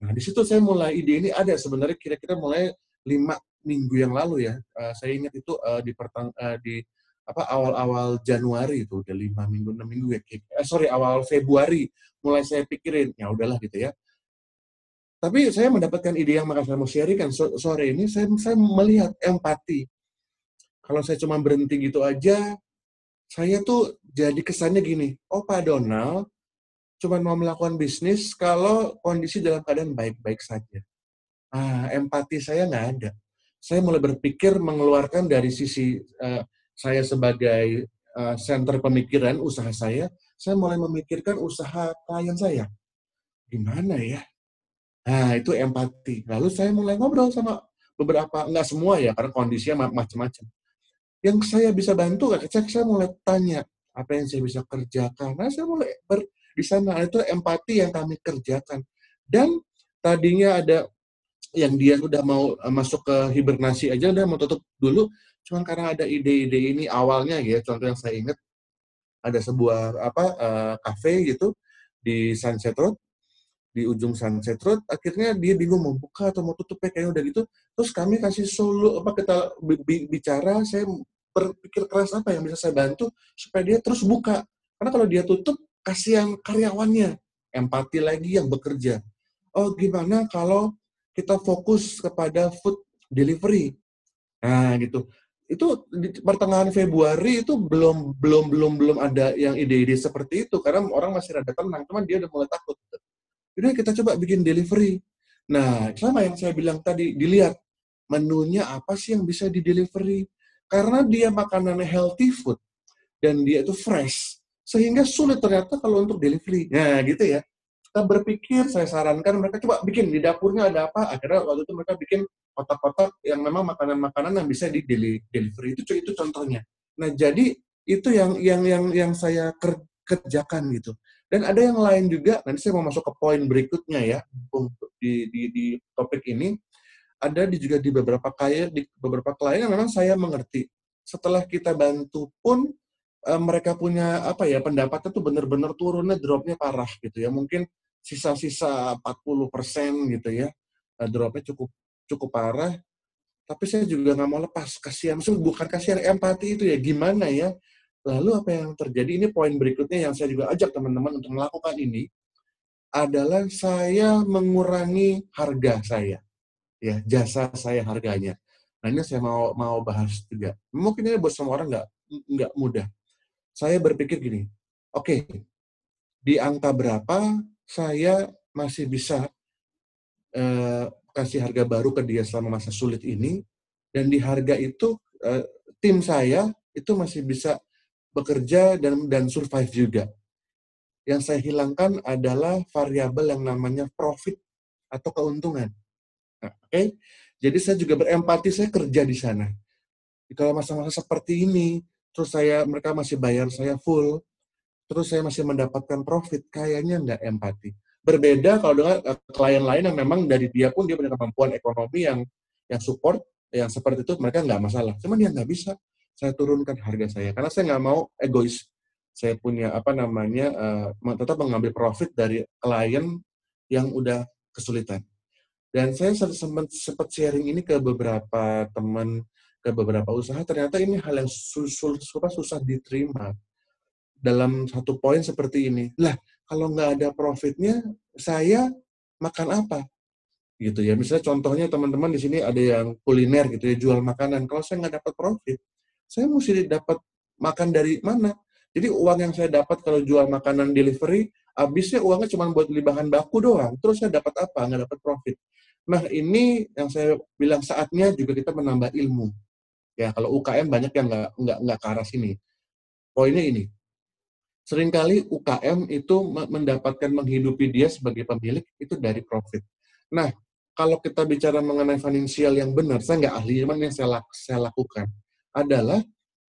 Nah di situ saya mulai ide ini ada sebenarnya kira-kira mulai lima minggu yang lalu ya. Uh, saya ingat itu uh, di pertang uh, di apa awal-awal Januari itu udah lima minggu enam minggu ya eh, sorry awal Februari mulai saya pikirin ya udahlah gitu ya. Tapi saya mendapatkan ide yang maka saya mau sharingkan sore ini saya saya melihat empati. Kalau saya cuma berhenti gitu aja saya tuh jadi kesannya gini oh Pak Donald cuma mau melakukan bisnis kalau kondisi dalam keadaan baik-baik saja ah empati saya nggak ada saya mulai berpikir mengeluarkan dari sisi uh, saya sebagai uh, center pemikiran usaha saya, saya mulai memikirkan usaha klien saya. Gimana ya? Nah, itu empati. Lalu saya mulai ngobrol sama beberapa, enggak semua ya, karena kondisinya macam-macam. Yang saya bisa bantu, cek saya mulai tanya, apa yang saya bisa kerjakan. Nah, saya mulai ber, di sana, itu empati yang kami kerjakan. Dan tadinya ada yang dia sudah mau eh, masuk ke hibernasi aja udah mau tutup dulu Cuman karena ada ide-ide ini awalnya ya, contoh yang saya ingat ada sebuah apa uh, gitu di Sunset Road di ujung Sunset Road akhirnya dia bingung mau buka atau mau tutup ya kayaknya udah gitu. Terus kami kasih solo apa kita bicara saya berpikir keras apa yang bisa saya bantu supaya dia terus buka. Karena kalau dia tutup kasihan karyawannya. Empati lagi yang bekerja. Oh gimana kalau kita fokus kepada food delivery? Nah gitu. Itu di pertengahan Februari itu belum belum belum belum ada yang ide-ide seperti itu. Karena orang masih rada tenang, cuman dia udah mulai takut. Jadi kita coba bikin delivery. Nah, sama yang saya bilang tadi, dilihat menunya apa sih yang bisa di delivery. Karena dia makanan healthy food, dan dia itu fresh sehingga sulit ternyata kalau untuk delivery. Nah, gitu ya. Kita berpikir, saya sarankan mereka coba bikin di dapurnya ada apa. Akhirnya waktu itu mereka bikin kotak-kotak yang memang makanan-makanan yang bisa di delivery. Itu itu contohnya. Nah, jadi itu yang yang yang yang saya kerjakan gitu. Dan ada yang lain juga, nanti saya mau masuk ke poin berikutnya ya, untuk di, di, di topik ini, ada di, juga di beberapa klien, di beberapa klien yang memang saya mengerti. Setelah kita bantu pun, uh, mereka punya apa ya pendapatnya tuh benar-benar turunnya dropnya parah gitu ya. Mungkin sisa-sisa 40% gitu ya uh, dropnya cukup cukup parah. Tapi saya juga nggak mau lepas kasihan. Maksudnya bukan kasihan empati itu ya gimana ya lalu apa yang terjadi? Ini poin berikutnya yang saya juga ajak teman-teman untuk melakukan ini adalah saya mengurangi harga saya. Ya jasa saya harganya. Nah ini saya mau mau bahas juga. Mungkin ini buat semua orang nggak nggak mudah. Saya berpikir gini, oke, okay, di angka berapa saya masih bisa uh, kasih harga baru ke dia selama masa sulit ini, dan di harga itu uh, tim saya itu masih bisa bekerja dan dan survive juga. Yang saya hilangkan adalah variabel yang namanya profit atau keuntungan. Nah, Oke, okay? jadi saya juga berempati, saya kerja di sana. Kalau masa-masa seperti ini, terus saya mereka masih bayar saya full, terus saya masih mendapatkan profit, kayaknya nggak empati. Berbeda kalau dengan uh, klien lain yang memang dari dia pun dia punya kemampuan ekonomi yang yang support, yang seperti itu mereka nggak masalah. Cuman dia nggak bisa saya turunkan harga saya karena saya nggak mau egois. Saya punya apa namanya uh, tetap mengambil profit dari klien yang udah kesulitan. Dan saya sempat sempat sharing ini ke beberapa teman ke beberapa usaha, ternyata ini hal yang susah, susah diterima dalam satu poin seperti ini. Lah, kalau nggak ada profitnya, saya makan apa? Gitu ya. Misalnya contohnya teman-teman di sini ada yang kuliner gitu ya, jual makanan. Kalau saya nggak dapat profit, saya mesti dapat makan dari mana? Jadi uang yang saya dapat kalau jual makanan delivery, habisnya uangnya cuma buat beli bahan baku doang. Terus saya dapat apa? Nggak dapat profit. Nah ini yang saya bilang saatnya juga kita menambah ilmu. Ya, kalau UKM banyak yang nggak nggak nggak ke arah sini. Poinnya ini, sering kali UKM itu mendapatkan menghidupi dia sebagai pemilik itu dari profit. Nah, kalau kita bicara mengenai finansial yang benar, saya nggak ahli, cuman yang saya, saya lakukan adalah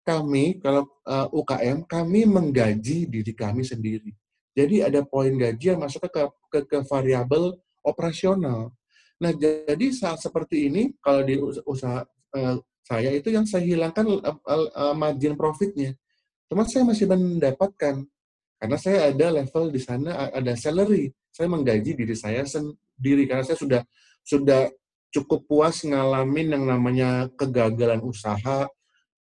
kami kalau uh, eh, UKM kami menggaji diri kami sendiri. Jadi ada poin gaji yang masuk ke ke, ke variabel operasional. Nah, jadi saat seperti ini kalau di usaha uh, saya itu yang saya hilangkan uh, uh, margin profitnya. Cuma saya masih mendapatkan karena saya ada level di sana ada salary. Saya menggaji diri saya sendiri karena saya sudah sudah cukup puas ngalamin yang namanya kegagalan usaha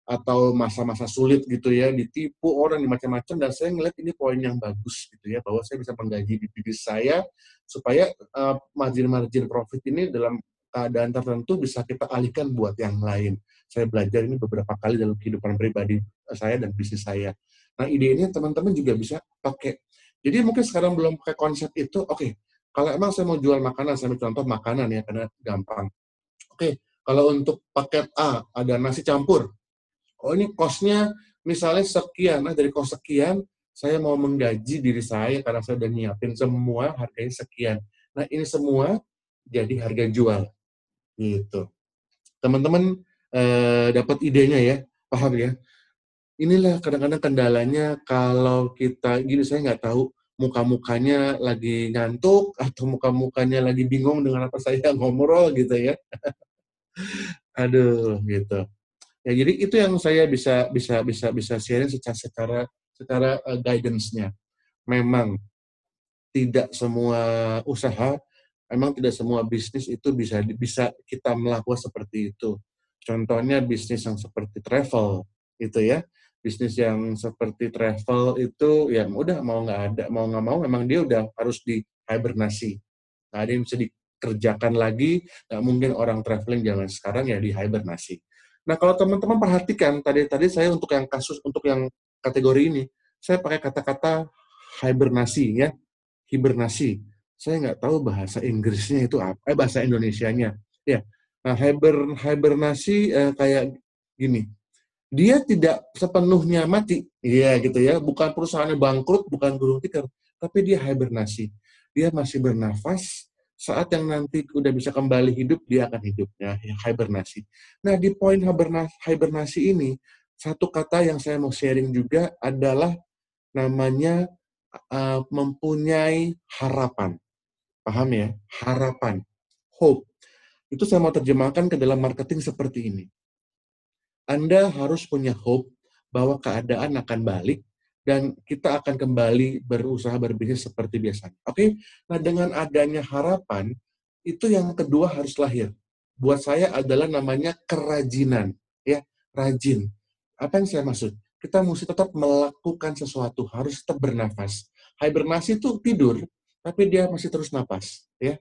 atau masa-masa sulit gitu ya, ditipu orang macam-macam dan saya ngeliat ini poin yang bagus gitu ya bahwa saya bisa menggaji diri saya supaya uh, margin-margin profit ini dalam keadaan tertentu bisa kita alihkan buat yang lain. Saya belajar ini beberapa kali dalam kehidupan pribadi saya dan bisnis saya. Nah, ide ini teman-teman juga bisa pakai. Jadi mungkin sekarang belum pakai konsep itu, oke, okay, kalau emang saya mau jual makanan, saya ambil contoh makanan ya, karena gampang. Oke, okay, kalau untuk paket A, ada nasi campur. Oh, ini kosnya misalnya sekian, nah dari kos sekian, saya mau menggaji diri saya karena saya udah nyiapin semua harganya sekian. Nah, ini semua jadi harga jual. Gitu. Teman-teman eh, dapat idenya ya, paham ya? Inilah kadang-kadang kendalanya kalau kita gini saya nggak tahu muka-mukanya lagi ngantuk atau muka-mukanya lagi bingung dengan apa saya (laughs) ngobrol gitu ya. Aduh, gitu. Ya jadi itu yang saya bisa bisa bisa bisa sharing secara secara secara uh, guidance-nya. Memang tidak semua usaha memang tidak semua bisnis itu bisa bisa kita melakukan seperti itu. Contohnya bisnis yang seperti travel itu ya, bisnis yang seperti travel itu ya udah mau nggak ada mau nggak mau memang dia udah harus di hibernasi. Nah, ada yang bisa dikerjakan lagi, nggak mungkin orang traveling jangan sekarang ya di hibernasi. Nah kalau teman-teman perhatikan tadi tadi saya untuk yang kasus untuk yang kategori ini saya pakai kata-kata hibernasi ya hibernasi saya nggak tahu bahasa Inggrisnya itu apa, eh bahasa Indonesianya. Ya, nah, hiber, hibernasi eh, kayak gini. dia tidak sepenuhnya mati. Iya gitu ya, bukan perusahaannya bangkrut, bukan gulung tikar, tapi dia hibernasi. Dia masih bernafas, saat yang nanti udah bisa kembali hidup, dia akan hidup. Ya, hibernasi. Nah, di poin hibernasi, hibernasi ini, satu kata yang saya mau sharing juga adalah namanya uh, mempunyai harapan. Paham ya? Harapan. Hope. Itu saya mau terjemahkan ke dalam marketing seperti ini anda harus punya hope bahwa keadaan akan balik dan kita akan kembali berusaha berbisnis seperti biasanya. Oke, okay? nah dengan adanya harapan itu yang kedua harus lahir. Buat saya adalah namanya kerajinan, ya rajin. Apa yang saya maksud? Kita mesti tetap melakukan sesuatu, harus tetap bernafas. Hibernasi itu tidur, tapi dia masih terus nafas, ya.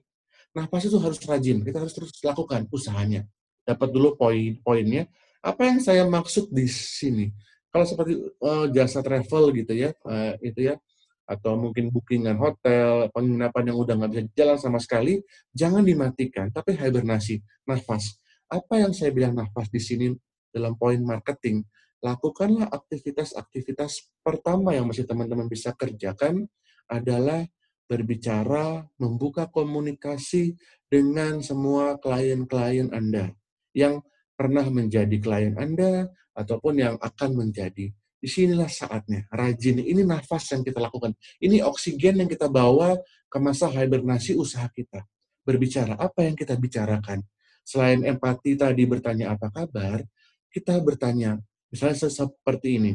Nafas itu harus rajin, kita harus terus lakukan usahanya. Dapat dulu poin-poinnya, apa yang saya maksud di sini? Kalau seperti uh, jasa travel gitu ya, uh, itu ya, atau mungkin bookingan hotel, penginapan yang udah nggak bisa jalan sama sekali, jangan dimatikan, tapi hibernasi, nafas. Apa yang saya bilang nafas di sini dalam poin marketing? Lakukanlah aktivitas-aktivitas pertama yang masih teman-teman bisa kerjakan adalah berbicara, membuka komunikasi dengan semua klien-klien Anda yang pernah menjadi klien Anda ataupun yang akan menjadi. Di sinilah saatnya, rajin. Ini nafas yang kita lakukan. Ini oksigen yang kita bawa ke masa hibernasi usaha kita. Berbicara, apa yang kita bicarakan? Selain empati tadi bertanya apa kabar, kita bertanya, misalnya seperti ini.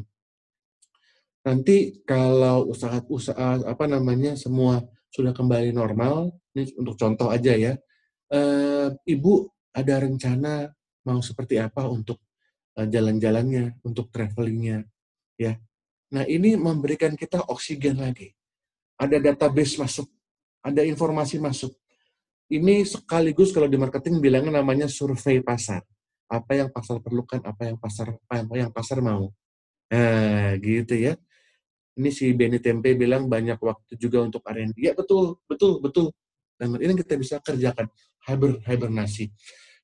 Nanti kalau usaha-usaha apa namanya semua sudah kembali normal, ini untuk contoh aja ya, e, ibu ada rencana mau seperti apa untuk uh, jalan-jalannya, untuk travelingnya, ya. Nah ini memberikan kita oksigen lagi. Ada database masuk, ada informasi masuk. Ini sekaligus kalau di marketing bilangnya namanya survei pasar. Apa yang pasar perlukan, apa yang pasar apa yang pasar mau. Nah, gitu ya. Ini si Benny Tempe bilang banyak waktu juga untuk R&D. Ya betul, betul, betul. Dan ini kita bisa kerjakan hiber, hibernasi.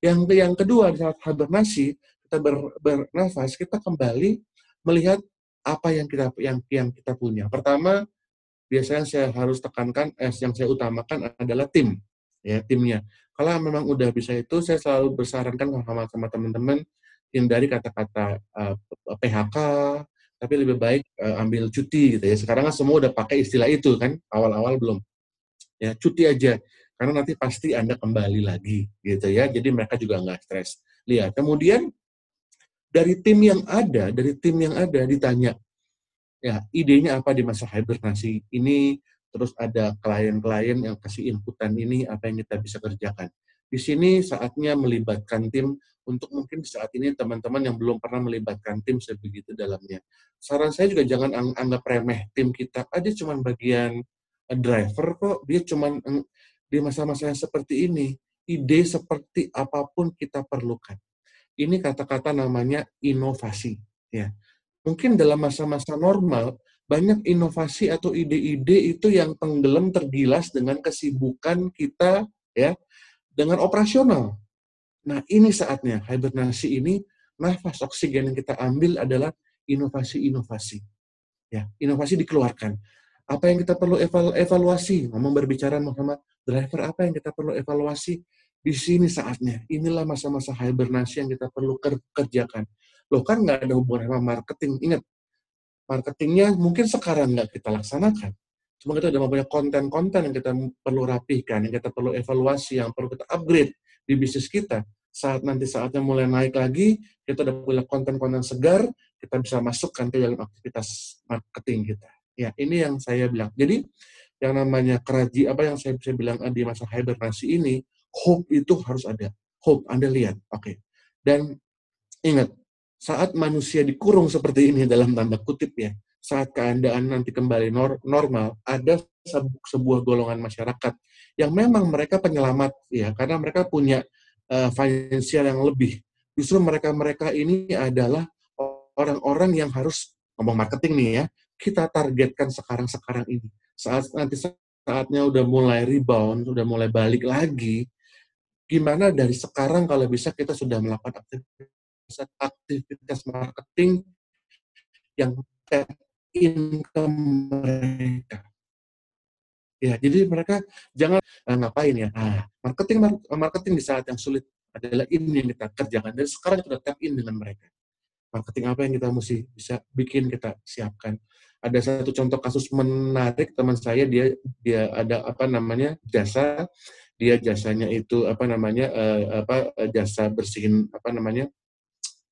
Yang yang kedua di saat hibernasi kita ber, bernafas kita kembali melihat apa yang kita yang yang kita punya. Pertama biasanya saya harus tekankan eh, yang saya utamakan adalah tim ya timnya. Kalau memang udah bisa itu saya selalu bersarankan sama sama teman-teman hindari kata-kata uh, eh, PHK tapi lebih baik uh, ambil cuti gitu ya. Sekarang kan semua udah pakai istilah itu kan, awal-awal belum. Ya, cuti aja karena nanti pasti Anda kembali lagi gitu ya. Jadi mereka juga nggak stres. Lihat, kemudian dari tim yang ada, dari tim yang ada ditanya, ya idenya apa di masa hibernasi ini, terus ada klien-klien yang kasih inputan ini, apa yang kita bisa kerjakan. Di sini saatnya melibatkan tim untuk mungkin saat ini teman-teman yang belum pernah melibatkan tim sebegitu dalamnya. Saran saya juga jangan anggap remeh tim kita, ah cuma bagian driver kok, dia cuma di masa-masa yang seperti ini, ide seperti apa pun kita perlukan. Ini kata-kata namanya inovasi. Ya, mungkin dalam masa-masa normal banyak inovasi atau ide-ide itu yang tenggelam tergilas dengan kesibukan kita ya dengan operasional. Nah ini saatnya hibernasi ini nafas oksigen yang kita ambil adalah inovasi-inovasi. Ya, inovasi dikeluarkan. Apa yang kita perlu evaluasi? Ngomong berbicara Muhammad, driver apa yang kita perlu evaluasi? Di sini saatnya. Inilah masa-masa hibernasi yang kita perlu kerjakan. Loh kan nggak ada hubungan sama marketing. Ingat, marketingnya mungkin sekarang nggak kita laksanakan. Cuma kita udah punya konten-konten yang kita perlu rapihkan, yang kita perlu evaluasi, yang perlu kita upgrade di bisnis kita. Saat nanti saatnya mulai naik lagi, kita udah punya konten-konten segar, kita bisa masukkan ke dalam aktivitas marketing kita. Ya, ini yang saya bilang. Jadi yang namanya keraji apa yang saya bisa bilang di masa hibernasi ini, hope itu harus ada. Hope, Anda lihat. Oke. Okay. Dan ingat, saat manusia dikurung seperti ini dalam tanda kutip ya, saat keadaan nanti kembali nor normal, ada sebuah golongan masyarakat yang memang mereka penyelamat ya, karena mereka punya uh, finansial yang lebih. Justru mereka-mereka ini adalah orang-orang yang harus ngomong marketing nih ya, kita targetkan sekarang-sekarang ini. Saat nanti saatnya udah mulai rebound, udah mulai balik lagi, gimana dari sekarang kalau bisa kita sudah melakukan aktivitas aktivitas marketing yang tap in mereka. Ya, jadi mereka jangan uh, ngapain ya. Nah, marketing marketing di saat yang sulit adalah ini yang kita kerjakan. Dan sekarang kita tap in dengan mereka. Marketing apa yang kita mesti bisa bikin kita siapkan. Ada satu contoh kasus menarik teman saya dia dia ada apa namanya jasa dia jasanya itu apa namanya uh, apa jasa bersihin apa namanya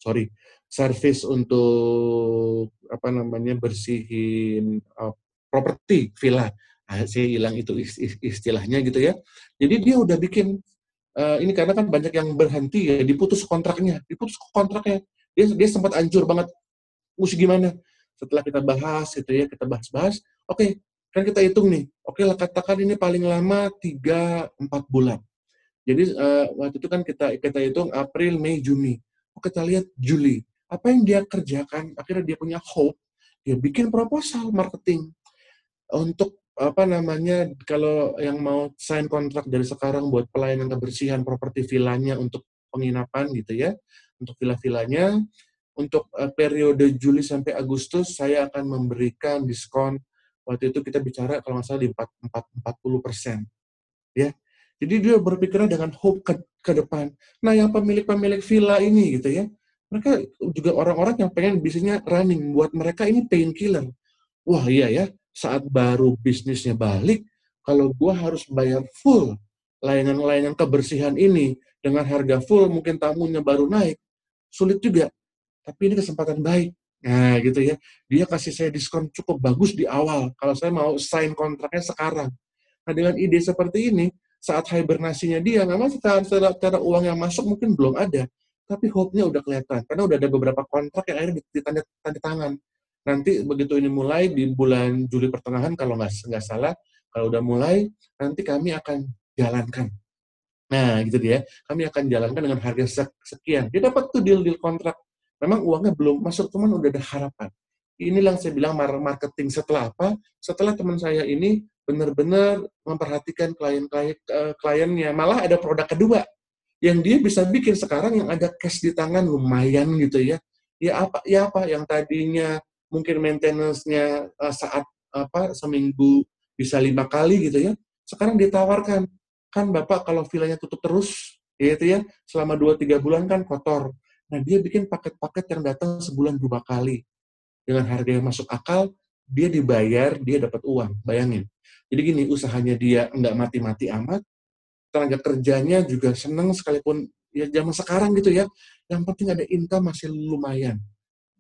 sorry service untuk apa namanya bersihin uh, properti villa Ah, saya hilang itu istilahnya gitu ya. Jadi dia udah bikin uh, ini karena kan banyak yang berhenti ya, diputus kontraknya, diputus kontraknya. Dia dia sempat hancur banget. Mesti gimana? Setelah kita bahas gitu ya, kita bahas-bahas, oke, okay, kan kita hitung nih. Oke okay lah katakan ini paling lama 3 4 bulan. Jadi uh, waktu itu kan kita kita hitung April, Mei, Juni. Oke, kita lihat Juli. Apa yang dia kerjakan? Akhirnya dia punya hope. Dia bikin proposal marketing untuk apa namanya kalau yang mau sign kontrak dari sekarang buat pelayanan kebersihan properti vilanya untuk penginapan gitu ya untuk villa-villanya. Untuk uh, periode Juli sampai Agustus saya akan memberikan diskon. Waktu itu kita bicara kalau nggak salah di 4, 4, 40 persen. Ya. Jadi dia berpikirnya dengan hope ke, ke depan. Nah yang pemilik-pemilik villa ini gitu ya mereka juga orang-orang yang pengen bisnisnya running. Buat mereka ini painkiller. Wah iya ya saat baru bisnisnya balik, kalau gue harus bayar full layanan-layanan kebersihan ini dengan harga full, mungkin tamunya baru naik, sulit juga. Tapi ini kesempatan baik. Nah, gitu ya. Dia kasih saya diskon cukup bagus di awal. Kalau saya mau sign kontraknya sekarang. Nah, dengan ide seperti ini, saat hibernasinya dia, memang secara, secara, secara uang yang masuk mungkin belum ada. Tapi hope-nya udah kelihatan. Karena udah ada beberapa kontrak yang akhirnya ditanda tanda tangan nanti begitu ini mulai di bulan Juli pertengahan kalau nggak nggak salah kalau udah mulai nanti kami akan jalankan nah gitu dia. Kami akan jalankan dengan harga sekian. Dia dapat tuh deal deal kontrak. Memang uangnya belum masuk cuman udah ada harapan. Inilah yang saya bilang marketing. Setelah apa? Setelah teman saya ini benar-benar memperhatikan klien-klien uh, kliennya. Malah ada produk kedua yang dia bisa bikin sekarang yang ada cash di tangan. Lumayan gitu ya. Ya apa ya apa yang tadinya mungkin maintenance-nya uh, saat apa seminggu bisa lima kali gitu ya. Sekarang ditawarkan, kan Bapak kalau villanya tutup terus, gitu ya, selama dua tiga bulan kan kotor. Nah, dia bikin paket-paket yang datang sebulan dua kali. Dengan harga yang masuk akal, dia dibayar, dia dapat uang. Bayangin. Jadi gini, usahanya dia nggak mati-mati amat, tenaga kerjanya juga seneng sekalipun ya zaman sekarang gitu ya. Yang penting ada income masih lumayan.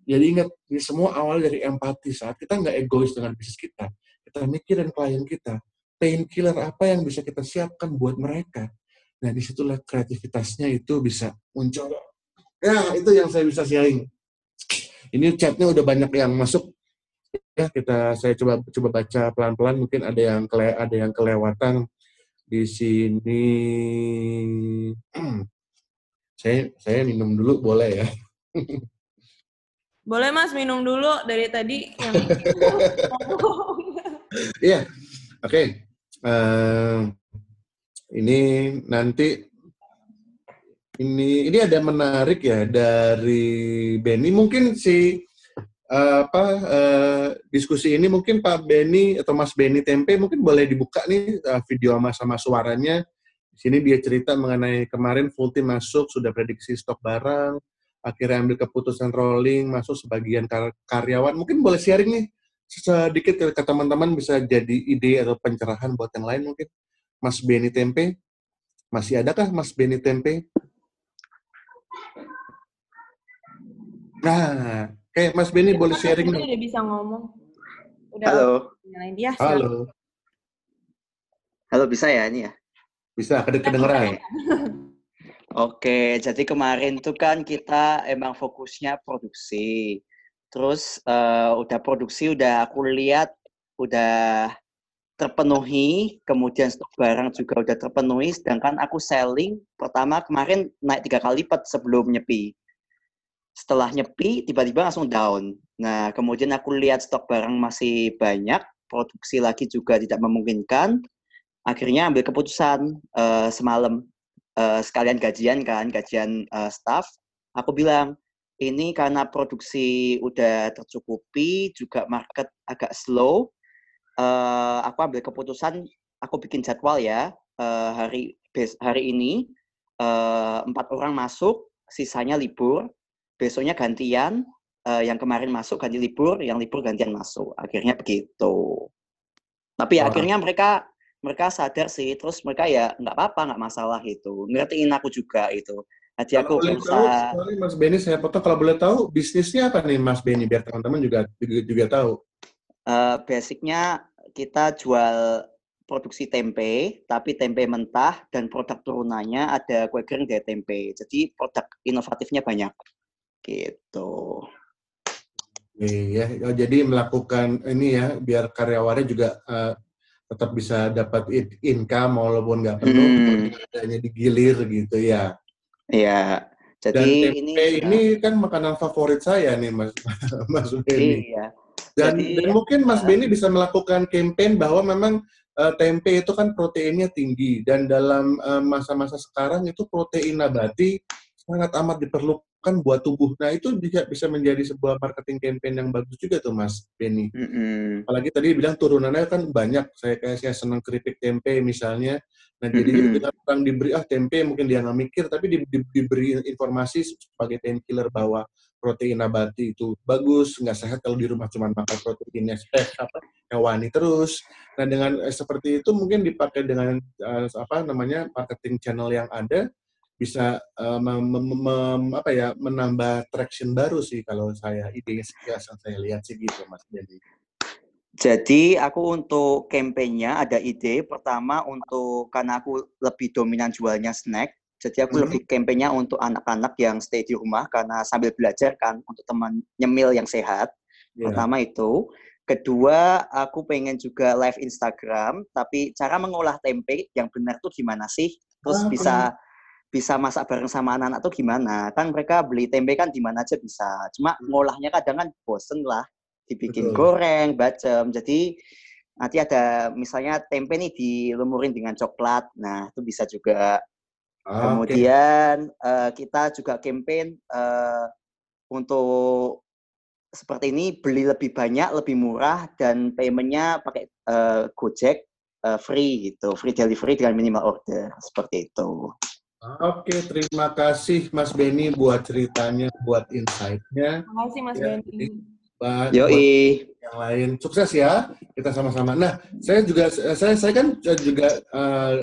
Jadi ingat, ini semua awal dari empati. Saat kita nggak egois dengan bisnis kita, kita mikirin klien kita, pain killer apa yang bisa kita siapkan buat mereka. Nah, di situlah kreativitasnya itu bisa muncul. Ya, itu yang saya bisa sharing. Ini chatnya udah banyak yang masuk. Ya, kita saya coba coba baca pelan-pelan. Mungkin ada yang kele, ada yang kelewatan di sini. (clears throat) saya saya minum dulu boleh ya. Boleh Mas minum dulu dari tadi yang (laughs) Iya. Oke. Okay. Uh, ini nanti ini ini ada menarik ya dari Benny mungkin si uh, apa uh, diskusi ini mungkin Pak Benny atau Mas Benny Tempe mungkin boleh dibuka nih uh, video sama sama suaranya. Di sini dia cerita mengenai kemarin full team masuk sudah prediksi stok barang, akhirnya ambil keputusan rolling masuk sebagian kar karyawan mungkin boleh sharing nih sedikit ke teman-teman bisa jadi ide atau pencerahan buat yang lain mungkin. Mas Beni Tempe masih adakah Mas Beni Tempe? Nah kayak Mas Beni boleh sharing nih udah bisa ngomong? Udah halo. dia, halo. Halo bisa ya ini ya? Bisa kedengeran. Oke, jadi kemarin tuh kan kita emang fokusnya produksi. Terus uh, udah produksi, udah aku lihat udah terpenuhi, kemudian stok barang juga udah terpenuhi, sedangkan aku selling pertama kemarin naik tiga kali lipat sebelum nyepi. Setelah nyepi, tiba-tiba langsung down. Nah, kemudian aku lihat stok barang masih banyak, produksi lagi juga tidak memungkinkan. Akhirnya ambil keputusan uh, semalam uh, sekalian gajian kan, gajian uh, staff, aku bilang, ini karena produksi udah tercukupi, juga market agak slow, uh, aku ambil keputusan, aku bikin jadwal ya, uh, hari hari ini uh, empat orang masuk, sisanya libur, besoknya gantian, uh, yang kemarin masuk ganti libur, yang libur gantian masuk. Akhirnya begitu. Tapi ya, akhirnya mereka mereka sadar sih, terus mereka ya nggak apa-apa, nggak masalah itu. Ngertiin aku juga itu. Jadi aku boleh berusaha. Tahu, Mas Benny, saya potong kalau boleh tahu bisnisnya apa nih Mas Benny biar teman-teman juga juga tahu. Uh, basicnya kita jual produksi tempe, tapi tempe mentah dan produk turunannya ada kue kering dari tempe. Jadi produk inovatifnya banyak. Gitu. Iya, oh, jadi melakukan ini ya biar karyawannya juga uh, tetap bisa dapat income walaupun nggak penuh, hmm. adanya digilir gitu ya. Iya. Jadi Dan tempe ini, ini kan makanan favorit saya nih Mas (laughs) Mas Benny. Iya. Dan, Jadi, dan mungkin Mas uh, Benny bisa melakukan campaign bahwa memang uh, tempe itu kan proteinnya tinggi dan dalam masa-masa uh, sekarang itu protein nabati sangat amat diperlukan kan buat tubuh. Nah itu bisa bisa menjadi sebuah marketing campaign yang bagus juga tuh Mas Benny. Mm -hmm. Apalagi tadi bilang turunannya kan banyak. Saya kayak saya senang keripik tempe misalnya. Nah mm -hmm. jadi orang diberi ah tempe mungkin dia nggak mikir, tapi di, di, diberi informasi sebagai painkiller bahwa protein nabati itu bagus, nggak sehat kalau di rumah cuma makan proteinnya eh, apa hewani terus. Nah dengan eh, seperti itu mungkin dipakai dengan eh, apa namanya marketing channel yang ada bisa uh, mem, mem, mem, apa ya menambah traction baru sih kalau saya ide yang saya lihat sih gitu Mas Jadi. Jadi aku untuk kampanyenya ada ide pertama untuk karena aku lebih dominan jualnya snack. Jadi aku mm -hmm. lebih kampanyenya untuk anak-anak yang stay di rumah karena sambil belajar kan untuk teman nyemil yang sehat. Yeah. Pertama itu. Kedua, aku pengen juga live Instagram, tapi cara mengolah tempe yang benar tuh gimana sih? Terus ah, bisa bisa masak bareng sama anak-anak tuh gimana? Kan mereka beli tempe kan di mana aja bisa. Cuma hmm. ngolahnya kadang kan bosen lah. Dibikin Betul. goreng, bacem. Jadi nanti ada misalnya tempe nih dilumurin dengan coklat. Nah, itu bisa juga. Ah, Kemudian okay. uh, eh, kita juga campaign uh, untuk seperti ini beli lebih banyak, lebih murah dan paymentnya pakai uh, Gojek uh, free gitu, free delivery dengan minimal order seperti itu. Oke, terima kasih Mas Benny buat ceritanya, buat insight-nya. Terima kasih Mas ya, Benny. Buat, Yoi. yang lain sukses ya kita sama-sama. Nah, saya juga saya saya kan juga uh,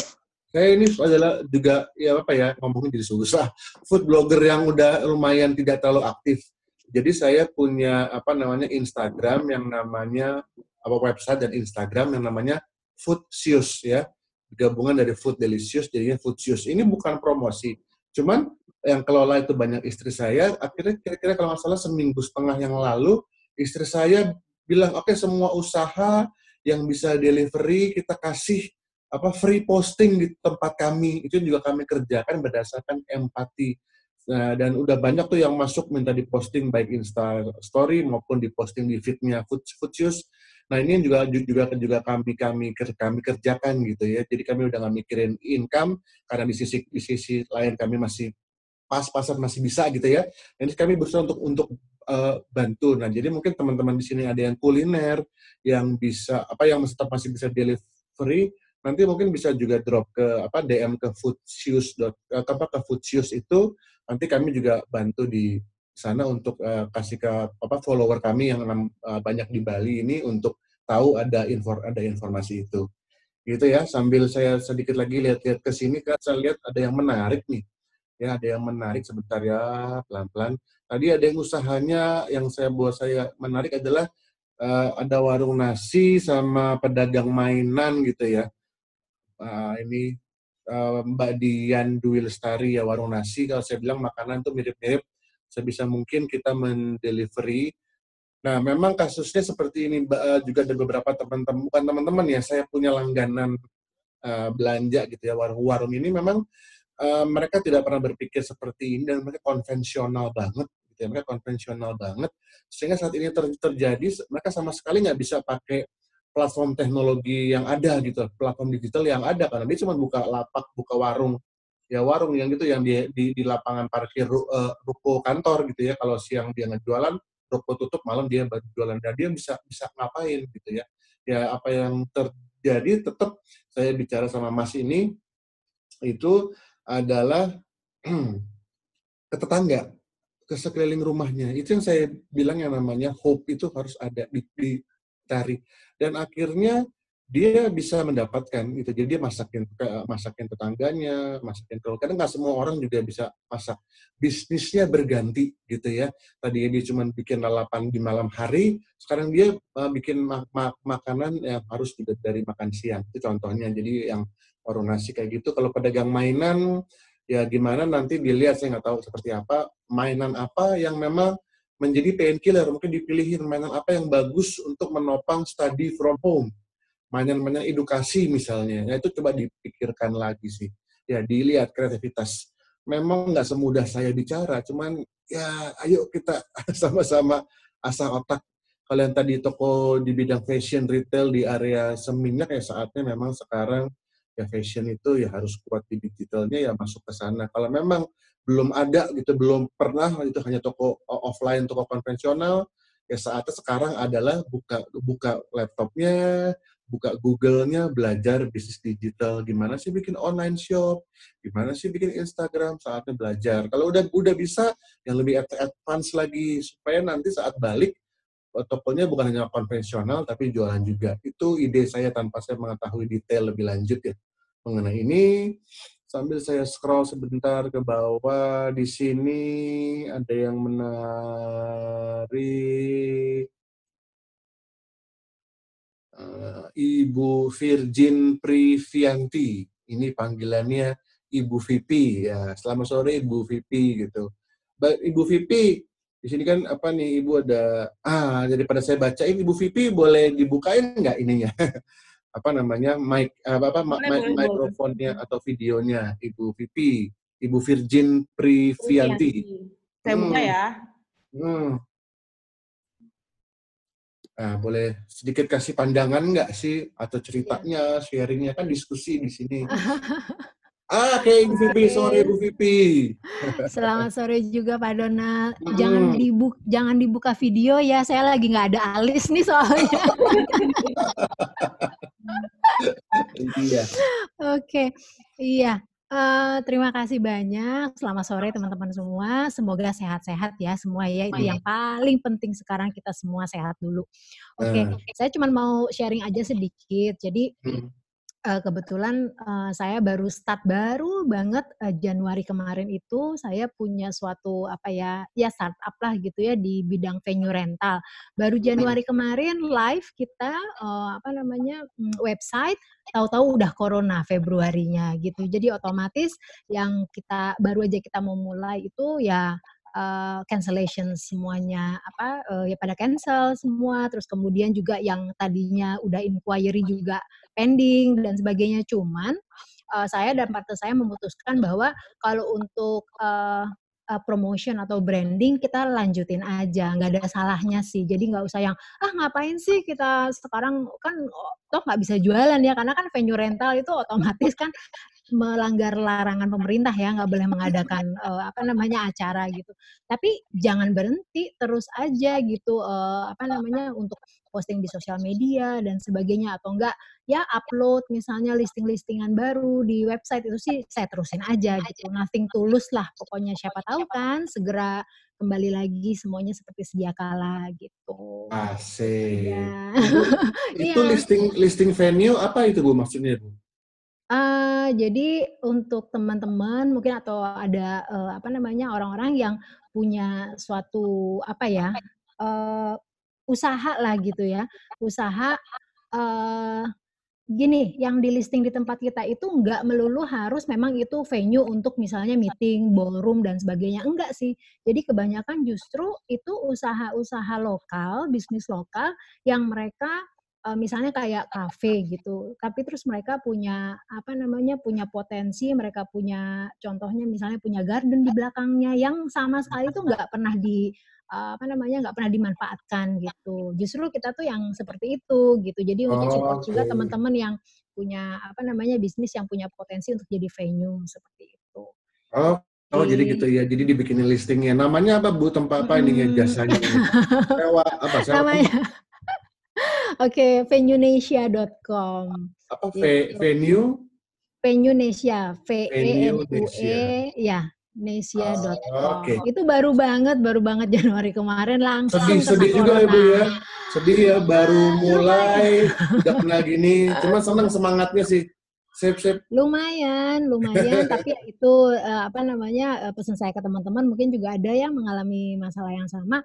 saya ini adalah juga ya apa ya ngomongin jadi susah. Food blogger yang udah lumayan tidak terlalu aktif. Jadi saya punya apa namanya Instagram yang namanya apa website dan Instagram yang namanya Foodsius ya gabungan dari Food Delicious jadinya Foodsious. Ini bukan promosi, cuman yang kelola itu banyak istri saya. Akhirnya kira-kira kalau nggak salah seminggu setengah yang lalu istri saya bilang oke okay, semua usaha yang bisa delivery kita kasih apa free posting di tempat kami itu juga kami kerjakan berdasarkan empati Nah, dan udah banyak tuh yang masuk minta diposting baik Insta Story maupun diposting di feednya Food Foodsius. Nah ini juga juga juga kami kami kami kerjakan gitu ya. Jadi kami udah nggak mikirin income karena di sisi di sisi lain kami masih pas-pasan masih bisa gitu ya. Jadi kami berusaha untuk untuk uh, bantu. Nah jadi mungkin teman-teman di sini ada yang kuliner yang bisa apa yang tetap masih bisa delivery nanti mungkin bisa juga drop ke apa DM ke foodshoes dot eh, apa ke foodshoes itu nanti kami juga bantu di sana untuk uh, kasih ke apa follower kami yang uh, banyak di Bali ini untuk tahu ada info ada informasi itu. Gitu ya sambil saya sedikit lagi lihat-lihat ke sini kan saya lihat ada yang menarik nih. Ya ada yang menarik sebentar ya pelan-pelan. Tadi ada yang usahanya yang saya buat saya menarik adalah uh, ada warung nasi sama pedagang mainan gitu ya. Uh, ini uh, Mbak Dian Dwi Lestari ya warung nasi. Kalau saya bilang makanan tuh mirip-mirip sebisa mungkin kita mendelivery. Nah, memang kasusnya seperti ini uh, juga ada beberapa teman-teman, bukan teman-teman ya, saya punya langganan uh, belanja gitu ya, warung-warung ini memang uh, mereka tidak pernah berpikir seperti ini dan mereka konvensional banget, gitu ya, mereka konvensional banget, sehingga saat ini ter terjadi mereka sama sekali nggak bisa pakai platform teknologi yang ada gitu, platform digital yang ada karena dia cuma buka lapak, buka warung ya warung yang gitu yang di di, di lapangan parkir uh, ruko kantor gitu ya. Kalau siang dia ngejualan ruko tutup malam dia baru jualan. Dan dia bisa bisa ngapain gitu ya. Ya apa yang terjadi tetap saya bicara sama Mas ini itu adalah (clears throat) ke tetangga ke sekeliling rumahnya. Itu yang saya bilang yang namanya hope itu harus ada dicari. Dan akhirnya dia bisa mendapatkan itu. Jadi dia masakin masakin tetangganya masakin kalau kadang nggak semua orang juga bisa masak. Bisnisnya berganti gitu ya. Tadi dia cuma bikin lalapan di malam hari sekarang dia uh, bikin mak mak makanan yang harus juga dari makan siang. Itu contohnya. Jadi yang warung kayak gitu kalau pedagang mainan ya gimana nanti dilihat saya nggak tahu seperti apa mainan apa yang memang menjadi painkiller. Mungkin dipilihin mainan apa yang bagus untuk menopang study from home mainan-mainan edukasi misalnya, ya itu coba dipikirkan lagi sih. Ya dilihat kreativitas. Memang nggak semudah saya bicara, cuman ya ayo kita (laughs) sama-sama asah otak. Kalian tadi toko di bidang fashion retail di area seminyak ya saatnya memang sekarang ya fashion itu ya harus kuat di digitalnya ya masuk ke sana. Kalau memang belum ada gitu, belum pernah itu hanya toko offline, toko konvensional, ya saatnya sekarang adalah buka buka laptopnya, buka Google-nya belajar bisnis digital. Gimana sih bikin online shop? Gimana sih bikin Instagram? Saatnya belajar. Kalau udah udah bisa yang lebih advance lagi. Supaya nanti saat balik eh, tokonya bukan hanya konvensional tapi jualan juga. Itu ide saya tanpa saya mengetahui detail lebih lanjut ya. Mengenai ini sambil saya scroll sebentar ke bawah di sini ada yang menarik Ibu Virgin Privianti. Ini panggilannya Ibu VP ya. Selamat sore Ibu VP gitu. Ibu VP di sini kan apa nih Ibu ada ah daripada saya bacain Ibu VP boleh dibukain nggak ininya? (laughs) apa namanya mic apa apa boleh, mic, mikrofonnya atau videonya Ibu VP Ibu Virgin Privianti. Saya buka hmm. ya. Hmm. Nah, boleh sedikit kasih pandangan nggak sih atau ceritanya, sharingnya kan diskusi di sini. (laughs) ah, kayak Ibu Vipi, okay. sore Ibu Vipi. (laughs) Selamat sore juga Pak Donald. Hmm. Jangan dibuka, jangan dibuka video ya, saya lagi nggak ada alis nih soalnya. (laughs) iya. Oke, okay. iya. Uh, terima kasih banyak. Selamat sore teman-teman semua. Semoga sehat-sehat ya semua ya. Itu yang paling penting sekarang kita semua sehat dulu. Oke, okay. uh. saya cuma mau sharing aja sedikit. Jadi hmm uh, kebetulan uh, saya baru start baru banget uh, Januari kemarin itu saya punya suatu apa ya ya startup lah gitu ya di bidang venue rental. Baru Januari kemarin live kita uh, apa namanya mm, website tahu-tahu udah corona Februarinya gitu. Jadi otomatis yang kita baru aja kita mau mulai itu ya uh, cancellation semuanya apa uh, ya pada cancel semua. Terus kemudian juga yang tadinya udah inquiry juga pending dan sebagainya. Cuman uh, saya dan partner saya memutuskan bahwa kalau untuk uh, uh, promotion atau branding kita lanjutin aja nggak ada salahnya sih. Jadi nggak usah yang ah ngapain sih kita sekarang? Kan oh, toh nggak bisa jualan ya karena kan venue rental itu otomatis kan melanggar larangan pemerintah ya nggak boleh mengadakan uh, (laughs) apa namanya acara gitu. Tapi jangan berhenti terus aja gitu uh, apa namanya untuk posting di sosial media dan sebagainya atau enggak ya upload misalnya listing-listingan baru di website itu sih saya terusin aja gitu. Nothing tulus lah pokoknya siapa tahu kan segera kembali lagi semuanya seperti sedia kala gitu. Asik. Ya. itu, (laughs) itu listing listing venue apa itu bu maksudnya bu Uh, jadi untuk teman-teman mungkin atau ada uh, apa namanya orang-orang yang punya suatu apa ya uh, usaha lah gitu ya. Usaha uh, gini yang di listing di tempat kita itu nggak melulu harus memang itu venue untuk misalnya meeting ballroom dan sebagainya. Enggak sih. Jadi kebanyakan justru itu usaha-usaha lokal bisnis lokal yang mereka uh, misalnya kayak kafe gitu, tapi terus mereka punya apa namanya punya potensi, mereka punya contohnya misalnya punya garden di belakangnya yang sama sekali itu nggak pernah di uh, apa namanya nggak pernah dimanfaatkan gitu. Justru kita tuh yang seperti itu gitu. Jadi untuk support juga teman-teman yang punya apa namanya bisnis yang punya potensi untuk jadi venue seperti itu. Oh, oh jadi gitu ya. Jadi dibikinin listingnya. Namanya apa Bu? Tempat apa ini ya jasanya? Sewa apa? Sewa Namanya. Oke, venuenesia.com. apa? Ve- venue? Venunesia, V E N U. E ya, nesia.com. Oh, oke. Itu baru banget, baru banget Januari kemarin langsung Sedih, sedih juga. Ibu ya. Sedih ya, baru mulai, udah kenal gini. Cuma senang semangatnya sih. Sip, sip. Lumayan, lumayan. (laughs) tapi ya itu eh, apa namanya eh, pesan saya ke teman-teman mungkin juga ada yang mengalami masalah yang sama.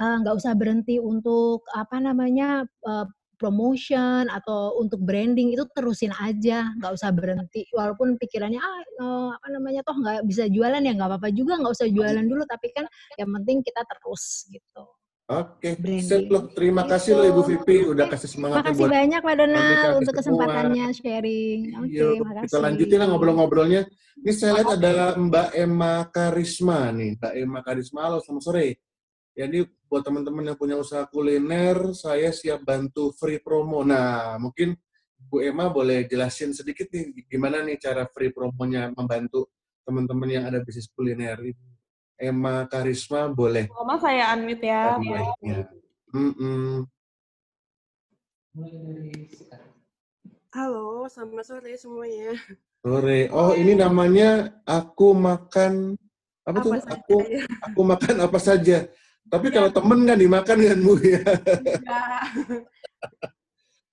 Eh, nggak usah berhenti untuk apa namanya eh, promotion atau untuk branding itu terusin aja, nggak usah berhenti. Walaupun pikirannya ah eh, apa namanya toh nggak bisa jualan ya nggak apa-apa juga nggak usah jualan dulu. Tapi kan yang penting kita terus gitu. Oke, loh. Terima kasih loh Ibu Vivi udah kasih semangat Makasih buat banyak Pak Donald untuk semua. kesempatannya sharing. Oke, Iya, makasih. kita lanjutin lah ngobrol-ngobrolnya. Ini saya lihat ada Mbak Emma Karisma nih. Mbak Emma Karisma, halo selamat sore. Jadi buat teman-teman yang punya usaha kuliner, saya siap bantu free promo. Nah, mungkin Bu Emma boleh jelasin sedikit nih gimana nih cara free promonya membantu teman-teman yang ada bisnis kuliner. Emma Karisma boleh Mama saya unmute ya. mic-nya. Mm-mm. Halo, selamat sore semuanya. Sore. Oh, ini namanya aku makan apa, tuh? Apa saja Aku ya? aku makan apa saja. Tapi kalau temen kan dimakan kan Bu ya. Enggak. (laughs)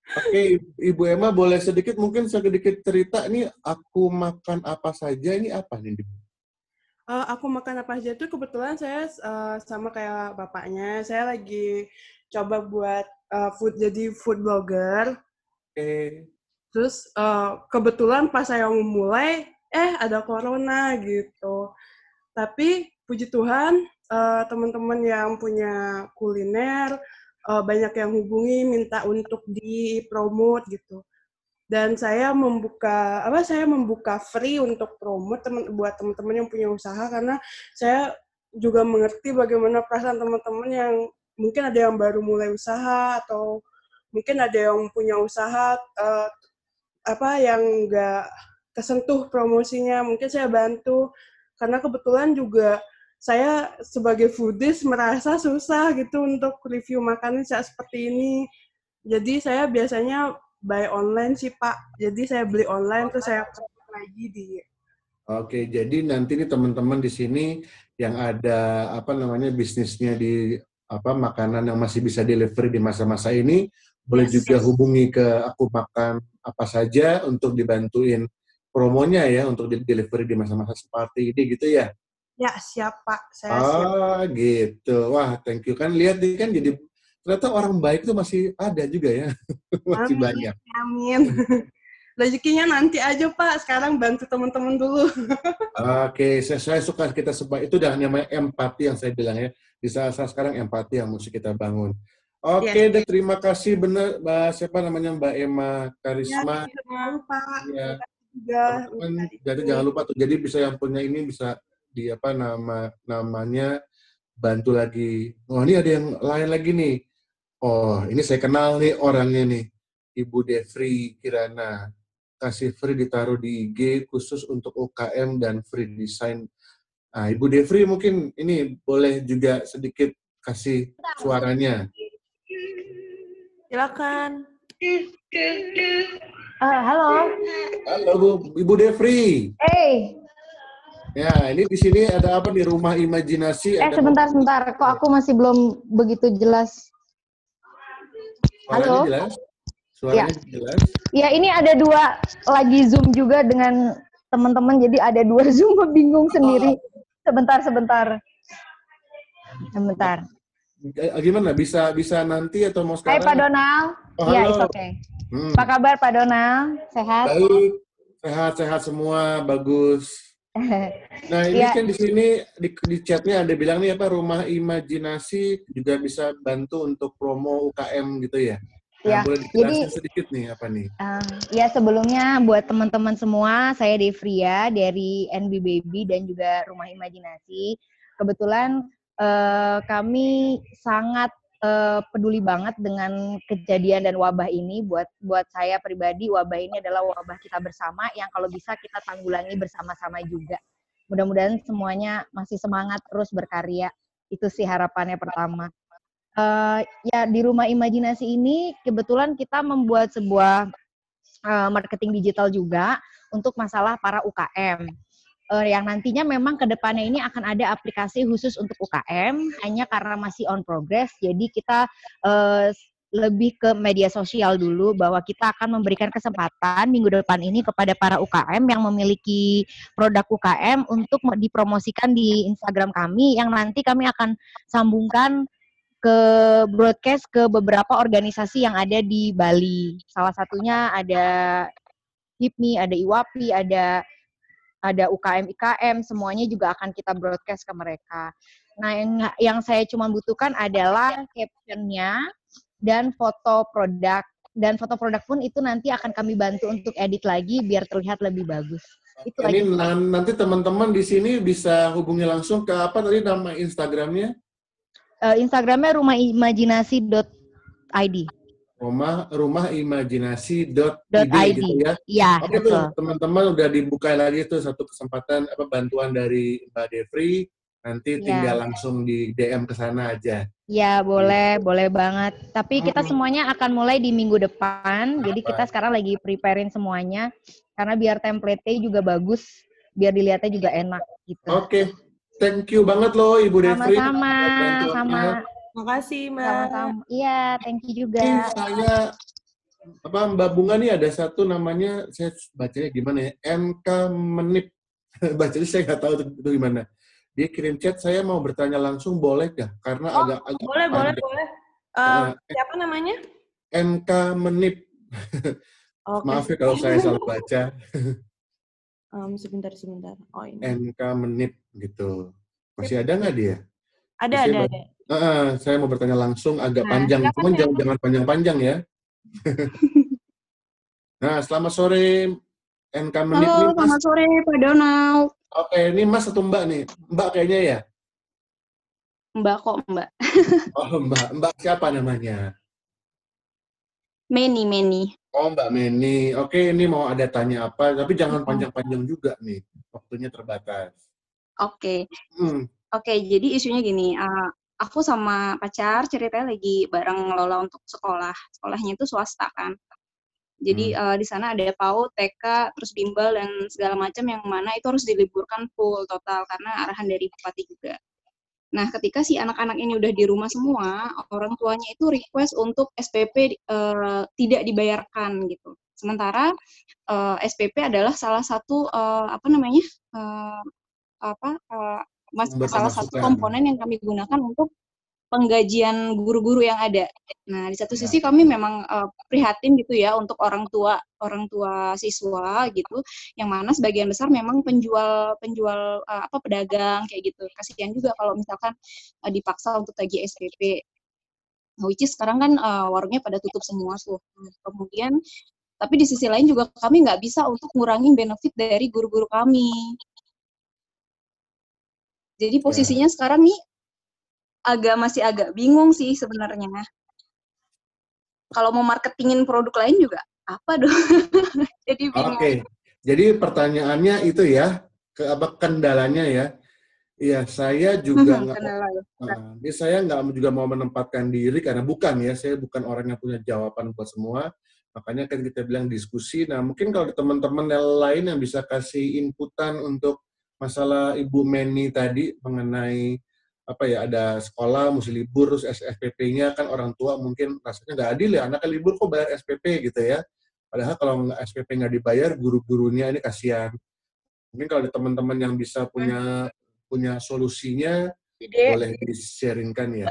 Oke, Ibu Emma boleh sedikit mungkin sedikit cerita nih aku makan apa saja ini apa nih? Eh, aku makan apa aja tuh kebetulan saya eh, sama kayak bapaknya. Saya lagi coba buat eh, food jadi food blogger. Oke. Terus eh, kebetulan pas saya mulai, eh ada corona gitu. Tapi puji Tuhan eh, teman-teman yang punya kuliner eh, banyak yang hubungi minta untuk dipromot gitu. Dan saya membuka apa saya membuka free untuk promote teman buat teman-teman yang punya usaha karena saya juga mengerti bagaimana perasaan teman-teman yang mungkin ada yang baru mulai usaha atau mungkin ada yang punya usaha eh, apa yang enggak kesentuh promosinya mungkin saya bantu karena kebetulan juga saya sebagai foodies merasa susah gitu untuk review makanan saat seperti ini jadi saya biasanya buy online sih pak jadi saya beli online terus saya lagi di Oke, jadi nanti nih teman-teman di sini yang ada apa namanya bisnisnya di apa makanan yang masih bisa delivery di masa-masa ini boleh Yes. juga hubungi ke aku makan apa saja untuk dibantuin promonya ya untuk delivery di masa-masa seperti ini gitu ya. Ya siap pak saya siap Ah, gitu. Wah, thank you kan lihat nih kan jadi ternyata orang baik itu masih ada juga ya. (laughs) masih Amin. banyak. amin (laughs) rezekinya nanti aja pak sekarang bantu teman-teman dulu (laughs) Oke, saya, saya suka kita sebab itu dah namanya empati yang saya bilang ya. Di saat, saat sekarang empati yang mesti kita bangun. Oke, Yes. deh terima kasih benar Mbak siapa namanya Mbak Emma ya Karisma. jangan lupa Ya, juga teman-teman, jadi jangan lupa tuh. Jadi bisa yang punya ini bisa di apa nama namanya bantu lagi. Oh, ini ada yang lain lagi nih. Oh, ini saya kenal nih orangnya nih. Ibu Devri Kirana. Kasih free ditaruh di IG khusus untuk UKM dan free design. Nah, Ibu Devri mungkin ini boleh juga sedikit kasih suaranya. Silakan. Ah, halo. Halo Bu, Ibu Devri. Hey, Ya, ini di sini ada apa di rumah imajinasi? eh ada sebentar sebentar. Kok aku masih belum begitu jelas? Suaranya Halo? jelas? Suaranya jelas? Ya, ini ada dua lagi Zoom juga dengan teman-teman. Jadi ada dua (laughs) Zoom bingung sendiri. Sebentar, sebentar. Sebentar. Eh, Gimana? Bisa bisa nanti atau mau Hai sekarang? Pak Donald. Oh, Iya, halo. it's okay. Hmm, Apa kabar Pak Donald? Sehat? Baik. Sehat-sehat semua, bagus. (laughs) Nah, ini Iya. kan di sini di, di chatnya ada bilang nih apa rumah imajinasi juga bisa bantu untuk promo UKM gitu ya. Nah, Iya, boleh jadi- sedikit nih apa nih? Eh, ya sebelumnya buat teman-teman semua, saya Devria dari NB Baby dan juga Rumah Imajinasi. Kebetulan eh, kami sangat eh, peduli banget dengan kejadian dan wabah ini. Buat buat saya pribadi, wabah ini adalah wabah kita bersama yang kalau bisa kita tanggulangi bersama-sama juga. mudah-mudahan semuanya masih semangat terus berkarya. Itu sih harapannya pertama. Uh, ya di rumah imajinasi ini kebetulan kita membuat sebuah uh, marketing digital juga untuk masalah para UKM uh, yang nantinya memang ke depannya ini akan ada aplikasi khusus untuk UKM hanya karena masih on progress jadi kita uh, lebih ke media sosial dulu bahwa kita akan memberikan kesempatan minggu depan ini kepada para UKM yang memiliki produk UKM untuk dipromosikan di Instagram kami yang nanti kami akan sambungkan ke broadcast ke beberapa organisasi yang ada di Bali. Salah satunya ada HIPMI, ada IWAPI, ada ada UKM IKM, semuanya juga akan kita broadcast ke mereka. Nah, yang yang saya cuma butuhkan adalah captionnya dan foto produk dan foto produk pun itu nanti akan kami bantu untuk edit lagi biar terlihat lebih bagus. Itu Ini lagi. nanti teman-teman di sini bisa hubungi langsung ke apa tadi nama Instagramnya? Uh, Instagramnya rumahimajinasi.id. Rumah rumah imajinasi dot id, gitu ya. Iya, Oke tuh teman-teman udah dibuka lagi tuh satu kesempatan apa bantuan dari Mbak Devri nanti ya. tinggal langsung di DM ke sana aja. Ya, boleh, gitu. boleh banget. Tapi kita semuanya akan mulai di minggu depan. Jadi kita sekarang lagi preparein semuanya karena biar template-nya juga bagus, biar dilihatnya juga enak gitu. Oke. Okay. Thank you banget loh Ibu Devri. Sama-sama, sama. Makasih, Mbak. Sama-sama. Iya, thank you juga. Ini saya apa Mbak Bunga nih ada satu namanya saya bacanya gimana ya? MK Menip. (laughs) bacanya saya nggak tahu itu, itu gimana. Dia kirim chat saya mau bertanya langsung boleh nggak? Karena oh, agak agak boleh boleh boleh. Uh, uh, siapa namanya? MK Menip. (laughs) Okay. maaf ya kalau saya (laughs) salah baca. Um, sebentar sebentar. Oh ini. MK Menip gitu. Masih ada nggak dia? Ada masih ada ada uh, saya mau bertanya langsung agak nah, panjang cuman jangan jangan panjang-panjang ya (laughs) nah selamat sore MK Menip Halo, selamat sore Pak Donald. Oke, ini Mas atau Mbak nih? Mbak kayaknya ya? Mbak kok, Mbak. (laughs) oh, Mbak. Mbak siapa namanya? Meni, Meni. Oh, Mbak Meni. Oke, ini mau ada tanya apa, tapi jangan panjang-panjang juga nih. Waktunya terbatas. Oke. Hmm. Oke, jadi isunya gini. Uh, aku sama pacar ceritanya lagi bareng ngelola untuk sekolah. Sekolahnya itu swasta kan. Jadi hmm. uh, di sana ada PAUD, TK, terus bimbel dan segala macam yang mana itu harus diliburkan full total karena arahan dari bupati juga. Nah, ketika si anak-anak ini udah di rumah semua, orang tuanya itu request untuk SPP uh, eh, tidak dibayarkan gitu. Sementara uh, eh, SPP adalah salah satu uh, apa namanya uh, apa uh, mas, salah satu komponen yang kami gunakan untuk penggajian guru-guru yang ada. Nah, di satu ya. sisi kami memang uh, prihatin gitu ya untuk orang tua orang tua siswa gitu, yang mana sebagian besar memang penjual penjual uh, apa pedagang kayak gitu. Kasihan juga kalau misalkan uh, dipaksa untuk tagih SPP. Nah, which is sekarang kan uh, warungnya pada tutup semua tuh. Nah, kemudian tapi di sisi lain juga kami nggak bisa untuk ngurangin benefit dari guru-guru kami. Jadi ya. posisinya ya. sekarang nih agak masih agak bingung sih sebenarnya. Kalau mau marketingin produk lain juga apa dong? (laughs) Jadi bingung. Oke. Okay. Jadi pertanyaannya itu ya, ke apa kendalanya ya? Iya, saya juga (laughs) nggak. nah, ini saya nggak juga mau menempatkan diri karena bukan ya, saya bukan orang yang punya jawaban buat semua. Makanya kan kita bilang diskusi. Nah, mungkin kalau teman-teman yang lain yang bisa kasih inputan untuk masalah Ibu Meni tadi mengenai apa ya ada sekolah mesti libur terus SPP-nya kan orang tua mungkin rasanya nggak adil ya anaknya libur kok bayar SPP gitu ya. Padahal kalau SPP nggak dibayar guru-gurunya ini kasihan. Mungkin kalau ada teman-teman yang bisa punya punya solusinya Ide. boleh di-sharingkan ya.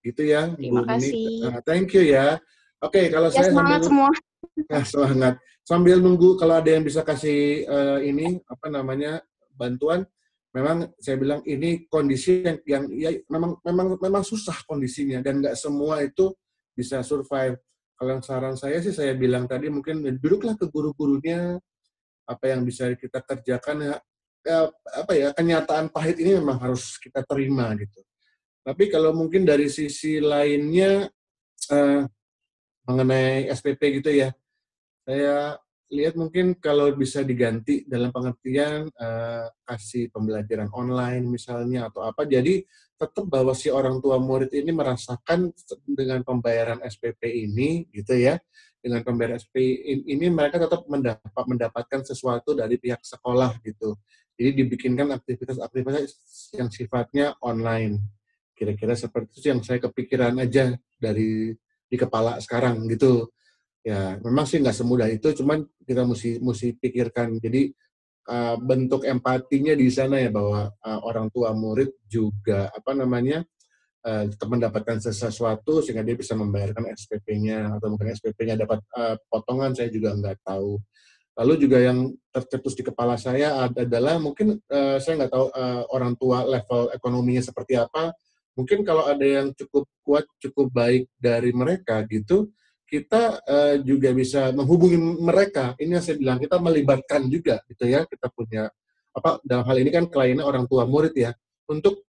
Itu ya Terima Bu kasih. Nah, thank you ya. Oke okay, kalau ya, saya semangat sambil, semua. Nah, (laughs) semangat sambil nunggu kalau ada yang bisa kasih uh, ini apa namanya bantuan memang saya bilang ini kondisi yang, yang ya memang memang memang susah kondisinya dan nggak semua itu bisa survive. Kalau saran saya sih saya bilang tadi mungkin duduklah ke guru-gurunya apa yang bisa kita kerjakan ya, ya apa ya kenyataan pahit ini memang harus kita terima gitu. Tapi kalau mungkin dari sisi lainnya eh, mengenai SPP gitu ya, saya lihat mungkin kalau bisa diganti dalam pengertian uh, kasih pembelajaran online misalnya atau apa. Jadi tetap bahwa si orang tua murid ini merasakan dengan pembayaran SPP ini gitu ya. Dengan pembayaran SPP ini mereka tetap mendapat mendapatkan sesuatu dari pihak sekolah gitu. Jadi dibikinkan aktivitas-aktivitas yang sifatnya online. Kira-kira seperti itu yang saya kepikiran aja dari di kepala sekarang gitu ya memang sih nggak semudah itu cuman kita mesti mesti pikirkan. Jadi uh, bentuk empatinya di sana ya bahwa uh, orang tua murid juga apa namanya uh, mendapatkan sesuatu sehingga dia bisa membayarkan SPP-nya atau mungkin SPP-nya dapat uh, potongan saya juga nggak tahu. Lalu juga yang tercetus di kepala saya adalah mungkin uh, saya nggak tahu uh, orang tua level ekonominya seperti apa. Mungkin kalau ada yang cukup kuat cukup baik dari mereka gitu kita uh, juga bisa menghubungi mereka. Ini yang saya bilang kita melibatkan juga gitu ya. Kita punya apa dalam hal ini kan kliennya orang tua murid ya untuk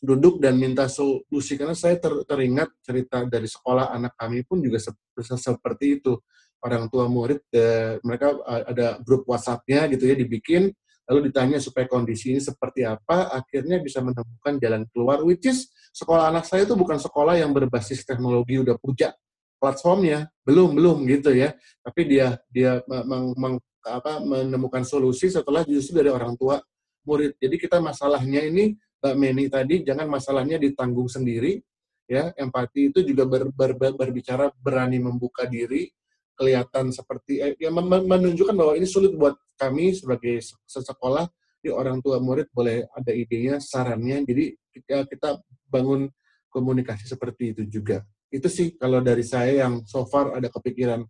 duduk dan minta solusi karena saya ter, teringat cerita dari sekolah anak kami pun juga se, se, seperti itu orang tua murid eh, mereka ada grup WhatsApp-nya gitu ya dibikin lalu ditanya supaya kondisi ini seperti apa akhirnya bisa menemukan jalan keluar which is sekolah anak saya itu bukan sekolah yang berbasis teknologi udah puja platformnya. Belum belum gitu ya. Tapi dia dia meng, meng, apa, menemukan solusi setelah justru dari orang tua murid. Jadi kita masalahnya ini Mbak Meni tadi jangan masalahnya ditanggung sendiri ya. Empati itu juga ber, ber, ber, berbicara berani membuka diri kelihatan seperti eh, ya menunjukkan bahwa ini sulit buat kami sebagai sekolah di orang tua murid boleh ada idenya sarannya. Jadi kita, kita bangun komunikasi seperti itu juga itu sih kalau dari saya yang so far ada kepikiran.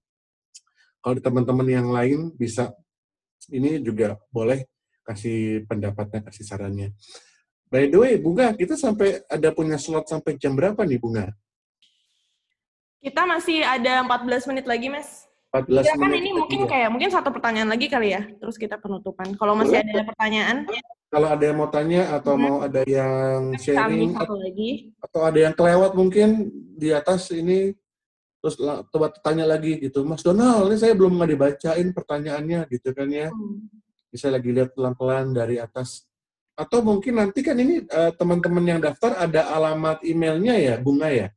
Kalau teman-teman yang lain bisa ini juga boleh kasih pendapatnya, kasih sarannya. By the way, Bunga, kita sampai ada punya slot sampai jam berapa nih, Bunga? Kita masih ada 14 menit lagi, Mas. 14 ya, kan ini mungkin kayak mungkin satu pertanyaan lagi kali ya, terus kita penutupan. Kalau masih Boleh. ada pertanyaan. Kalau ada yang mau tanya atau hmm. mau ada yang sharing satu lagi. atau ada yang kelewat mungkin di atas ini terus coba tanya lagi gitu, Mas Donald, ini saya belum nggak dibacain pertanyaannya gitu kan ya. Hmm. Bisa lagi lihat pelan-pelan dari atas. Atau mungkin nanti kan ini uh, teman-teman yang daftar ada alamat emailnya ya, Bunga ya?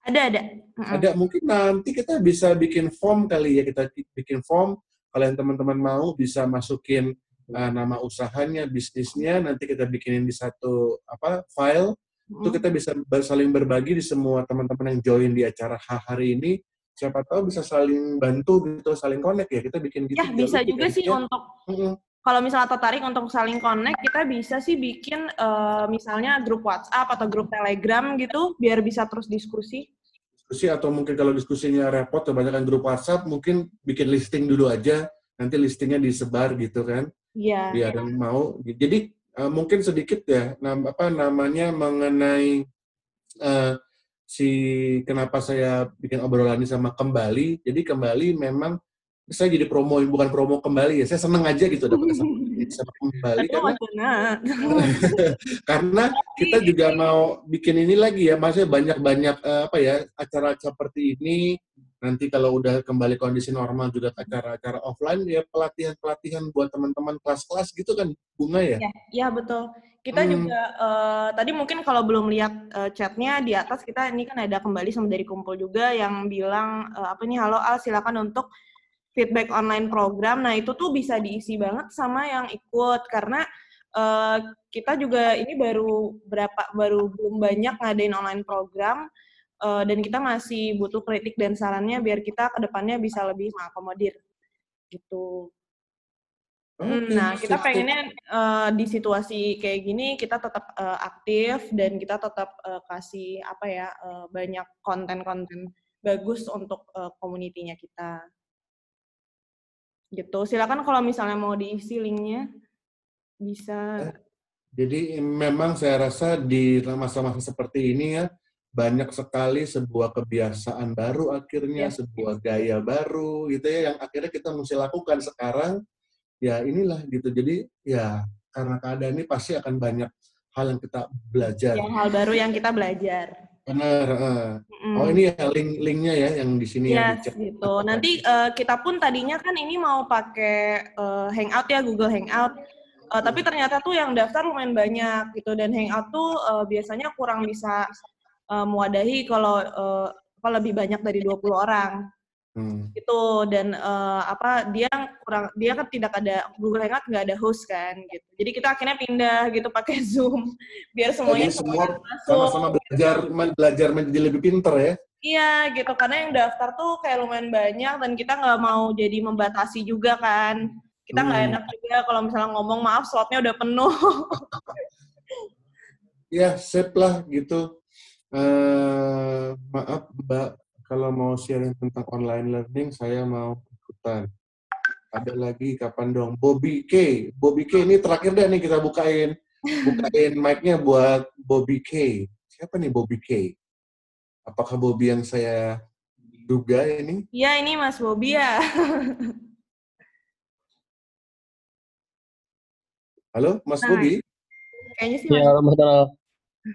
Ada, ada. Ada, mungkin nanti kita bisa bikin form kali ya, kita bikin form. Kalian teman-teman mau bisa masukin uh, nama usahanya, bisnisnya, nanti kita bikinin di satu apa file. Hmm. Itu kita bisa saling berbagi di semua teman-teman yang join di acara hari ini. Siapa tahu bisa saling bantu gitu, saling connect ya. Kita bikin gitu. Ya, bisa juga sih ya. untuk hmm kalau misalnya tertarik untuk saling connect, kita bisa sih bikin uh, misalnya grup WhatsApp atau grup Telegram gitu, biar bisa terus diskusi. Diskusi atau mungkin kalau diskusinya repot, kebanyakan grup WhatsApp, mungkin bikin listing dulu aja, nanti listingnya disebar gitu kan. Iya. Biar yang mau. Jadi uh, mungkin sedikit ya, nam apa namanya mengenai uh, si kenapa saya bikin obrolan ini sama kembali. Jadi kembali memang saya jadi promo bukan promo kembali ya saya seneng aja gitu dapat (laughs) sama kembali karena (laughs) karena kita juga mau bikin ini lagi ya maksudnya banyak-banyak uh, apa ya acara seperti ini nanti kalau udah kembali kondisi normal juga acara-acara offline ya pelatihan-pelatihan buat teman-teman kelas-kelas gitu kan bunga ya? Iya ya, betul. Kita hmm. juga uh, tadi mungkin kalau belum lihat uh, chatnya di atas kita ini kan ada kembali sama dari kumpul juga yang bilang uh, apa nih halo Al silakan untuk feedback online program. Nah, itu tuh bisa diisi banget sama yang ikut karena uh, kita juga ini baru berapa baru belum banyak ngadain online program uh, dan kita masih butuh kritik dan sarannya biar kita ke depannya bisa lebih mengakomodir gitu. Okay, nah, kita pengennya uh, di situasi kayak gini kita tetap uh, aktif dan kita tetap uh, kasih apa ya uh, banyak konten-konten bagus untuk uh, komunitinya kita gitu. Silakan kalau misalnya mau diisi linknya bisa. Jadi memang saya rasa di masa-masa seperti ini ya banyak sekali sebuah kebiasaan baru akhirnya, ya. sebuah gaya baru gitu ya yang akhirnya kita mesti lakukan sekarang. Ya inilah gitu. Jadi ya karena keadaan ini pasti akan banyak hal yang kita belajar. Yang hal baru yang kita belajar. Benar. Uh. Mm. Oh ini ya link-linknya ya yang di sini yes, ya. gitu. Nanti uh, kita pun tadinya kan ini mau pakai uh, Hangout ya Google Hangout. Uh, tapi ternyata tuh yang daftar lumayan banyak gitu dan Hangout tuh uh, biasanya kurang bisa uh, mewadahi kalau uh, lebih banyak dari 20 orang. Hmm. Itu dan uh, apa dia kurang dia kan tidak ada Google Hangout nggak ada host kan gitu. Jadi kita akhirnya pindah gitu (laughs) pakai Zoom biar semuanya Jadi semua sama-sama belajar belajar menjadi lebih pinter ya. Iya gitu karena yang daftar tuh kayak lumayan banyak dan kita nggak mau jadi membatasi juga kan. Kita nggak hmm. enak juga kalau misalnya ngomong maaf slotnya udah penuh. (laughs) ya, sip lah gitu. Uh, maaf Mbak kalau mau sharing tentang online learning, saya mau ikutan. Ada lagi kapan dong? Bobby K. Bobby K ini terakhir deh nih kita bukain. Bukain (laughs) mic-nya buat Bobby K. Siapa nih Bobby K? Apakah Bobby yang saya duga ini? Iya, ini Mas Bobby ya. (laughs) Halo, Mas nah, Bobby? Kayaknya sih. Iya, Mas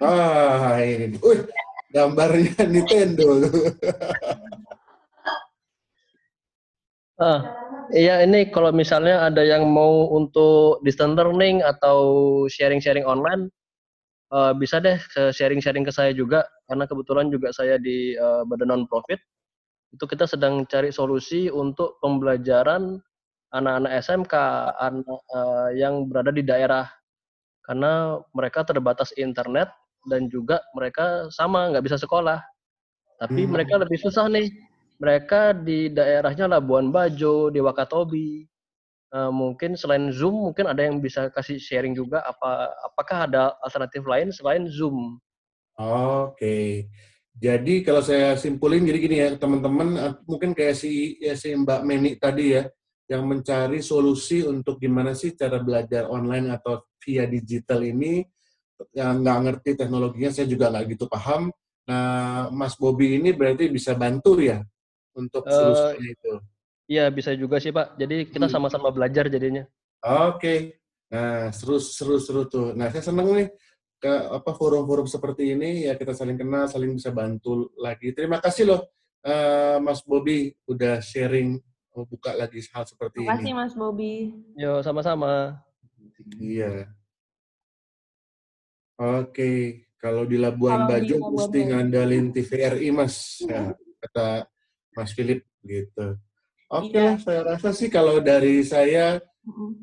Ah, ini. Uy, gambarnya (laughs) Nintendo. ah, iya ini kalau misalnya ada yang mau untuk distance learning atau sharing-sharing online, uh, bisa deh sharing-sharing ke saya juga karena kebetulan juga saya di uh, badan non profit itu kita sedang cari solusi untuk pembelajaran anak-anak SMK anak uh, yang berada di daerah karena mereka terbatas internet dan juga mereka sama nggak bisa sekolah. Tapi hmm. mereka lebih susah nih. Mereka di daerahnya Labuan Bajo, di Wakatobi. Uh, mungkin selain Zoom, mungkin ada yang bisa kasih sharing juga. Apa apakah ada alternatif lain selain Zoom? Oke. Okay. Jadi kalau saya simpulin, jadi gini ya teman-teman, eh, mungkin kayak si ya si Mbak Meni tadi ya, yang mencari solusi untuk gimana sih cara belajar online atau via digital ini yang nggak ngerti teknologinya saya juga nggak gitu paham. Nah, Mas Bobby ini berarti bisa bantu ya untuk uh, itu. Iya bisa juga sih Pak. Jadi kita hmm. sama-sama hmm. belajar jadinya. Oke. Okay. Nah seru seru seru tuh. Nah saya senang nih ke apa forum-forum seperti ini ya kita saling kenal, saling bisa bantu lagi. Terima kasih loh uh, Mas Bobby udah sharing buka lagi hal seperti Terima kasih, ini. Terima kasih Mas Bobby. Yo sama-sama. Iya. Oke, kalau di Labuan kalau Bajo mesti ngandalin TVRI Mas, ya, kata Mas Philip gitu. Oke iya. saya rasa sih kalau dari saya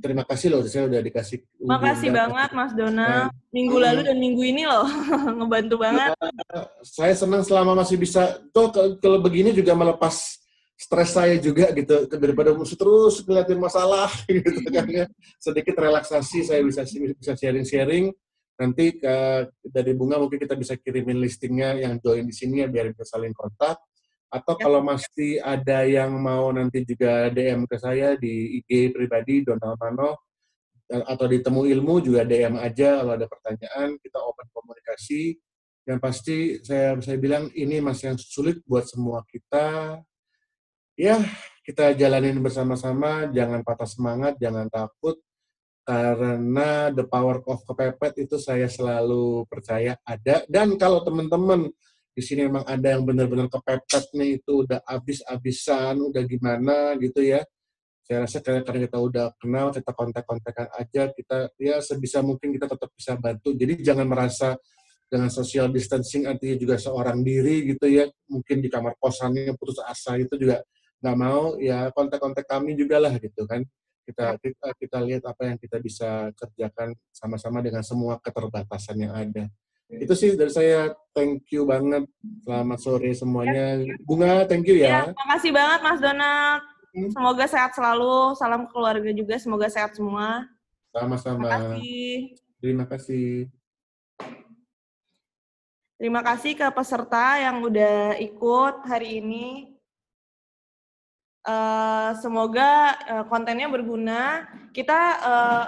terima kasih loh, saya udah dikasih. Terima kasih banget Mas Dona. Minggu lalu dan minggu ini loh, (laughs) ngebantu banget. Ya, saya senang selama masih bisa. Tuh kalau begini juga melepas stres saya juga gitu daripada mesti terus ngeliatin masalah (laughs) gitu kan ya. Sedikit relaksasi saya bisa bisa sharing-sharing nanti ke, dari bunga mungkin kita bisa kirimin listingnya yang join di sini ya biar kita saling kontak atau ya. kalau masih ada yang mau nanti juga DM ke saya di IG pribadi Donald Mano atau di Temu Ilmu juga DM aja kalau ada pertanyaan kita open komunikasi yang pasti saya saya bilang ini masih yang sulit buat semua kita ya kita jalanin bersama-sama. Jangan patah semangat jangan takut. Karena the power of kepepet itu saya selalu percaya ada. Dan kalau teman-teman di sini memang ada yang benar-benar kepepet nih itu udah abis-abisan udah gimana gitu ya. Saya rasa karena kita udah kenal kita kontak-kontakan aja kita ya sebisa mungkin kita tetap bisa bantu. Jadi jangan merasa dengan social distancing artinya juga seorang diri gitu ya. Mungkin di kamar kosannya putus asa itu juga nggak mau ya kontak-kontak kami juga lah gitu kan kita kita kita lihat apa yang kita bisa kerjakan sama-sama dengan semua keterbatasan yang ada. Itu sih dari saya thank you banget. Selamat sore semuanya. Bunga, thank you ya. ya kasih banget Mas Donald. Hmm. Semoga sehat selalu. Salam keluarga juga. Semoga sehat semua. Sama-sama. Terima kasih. Terima kasih ke peserta yang udah ikut hari ini. Uh, semoga uh, kontennya berguna. Kita uh,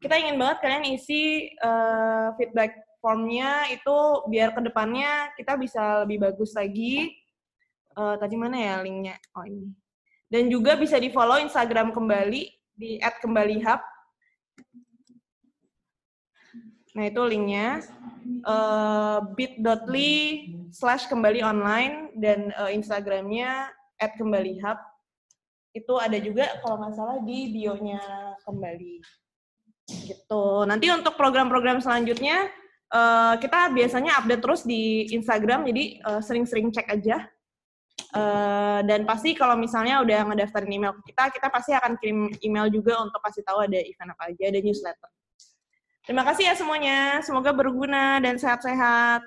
kita ingin banget kalian isi uh, feedback formnya itu biar ke depannya kita bisa lebih bagus lagi. Uh, tadi mana ya linknya? Oh ini. Dan juga bisa di follow Instagram kembali di @kembalihub. Nah, itu linknya uh, bit.ly slash kembali online dan uh, Instagramnya at kembali hub. Itu ada juga kalau nggak salah di bio-nya kembali. Gitu. Nanti untuk program-program selanjutnya, uh, kita biasanya update terus di Instagram, jadi sering-sering uh, cek aja. Uh, dan pasti kalau misalnya udah ngedaftarin email ke kita, kita pasti akan kirim email juga untuk kasih tahu ada event apa aja, ada newsletter. Terima kasih ya semuanya. Semoga berguna dan sehat-sehat.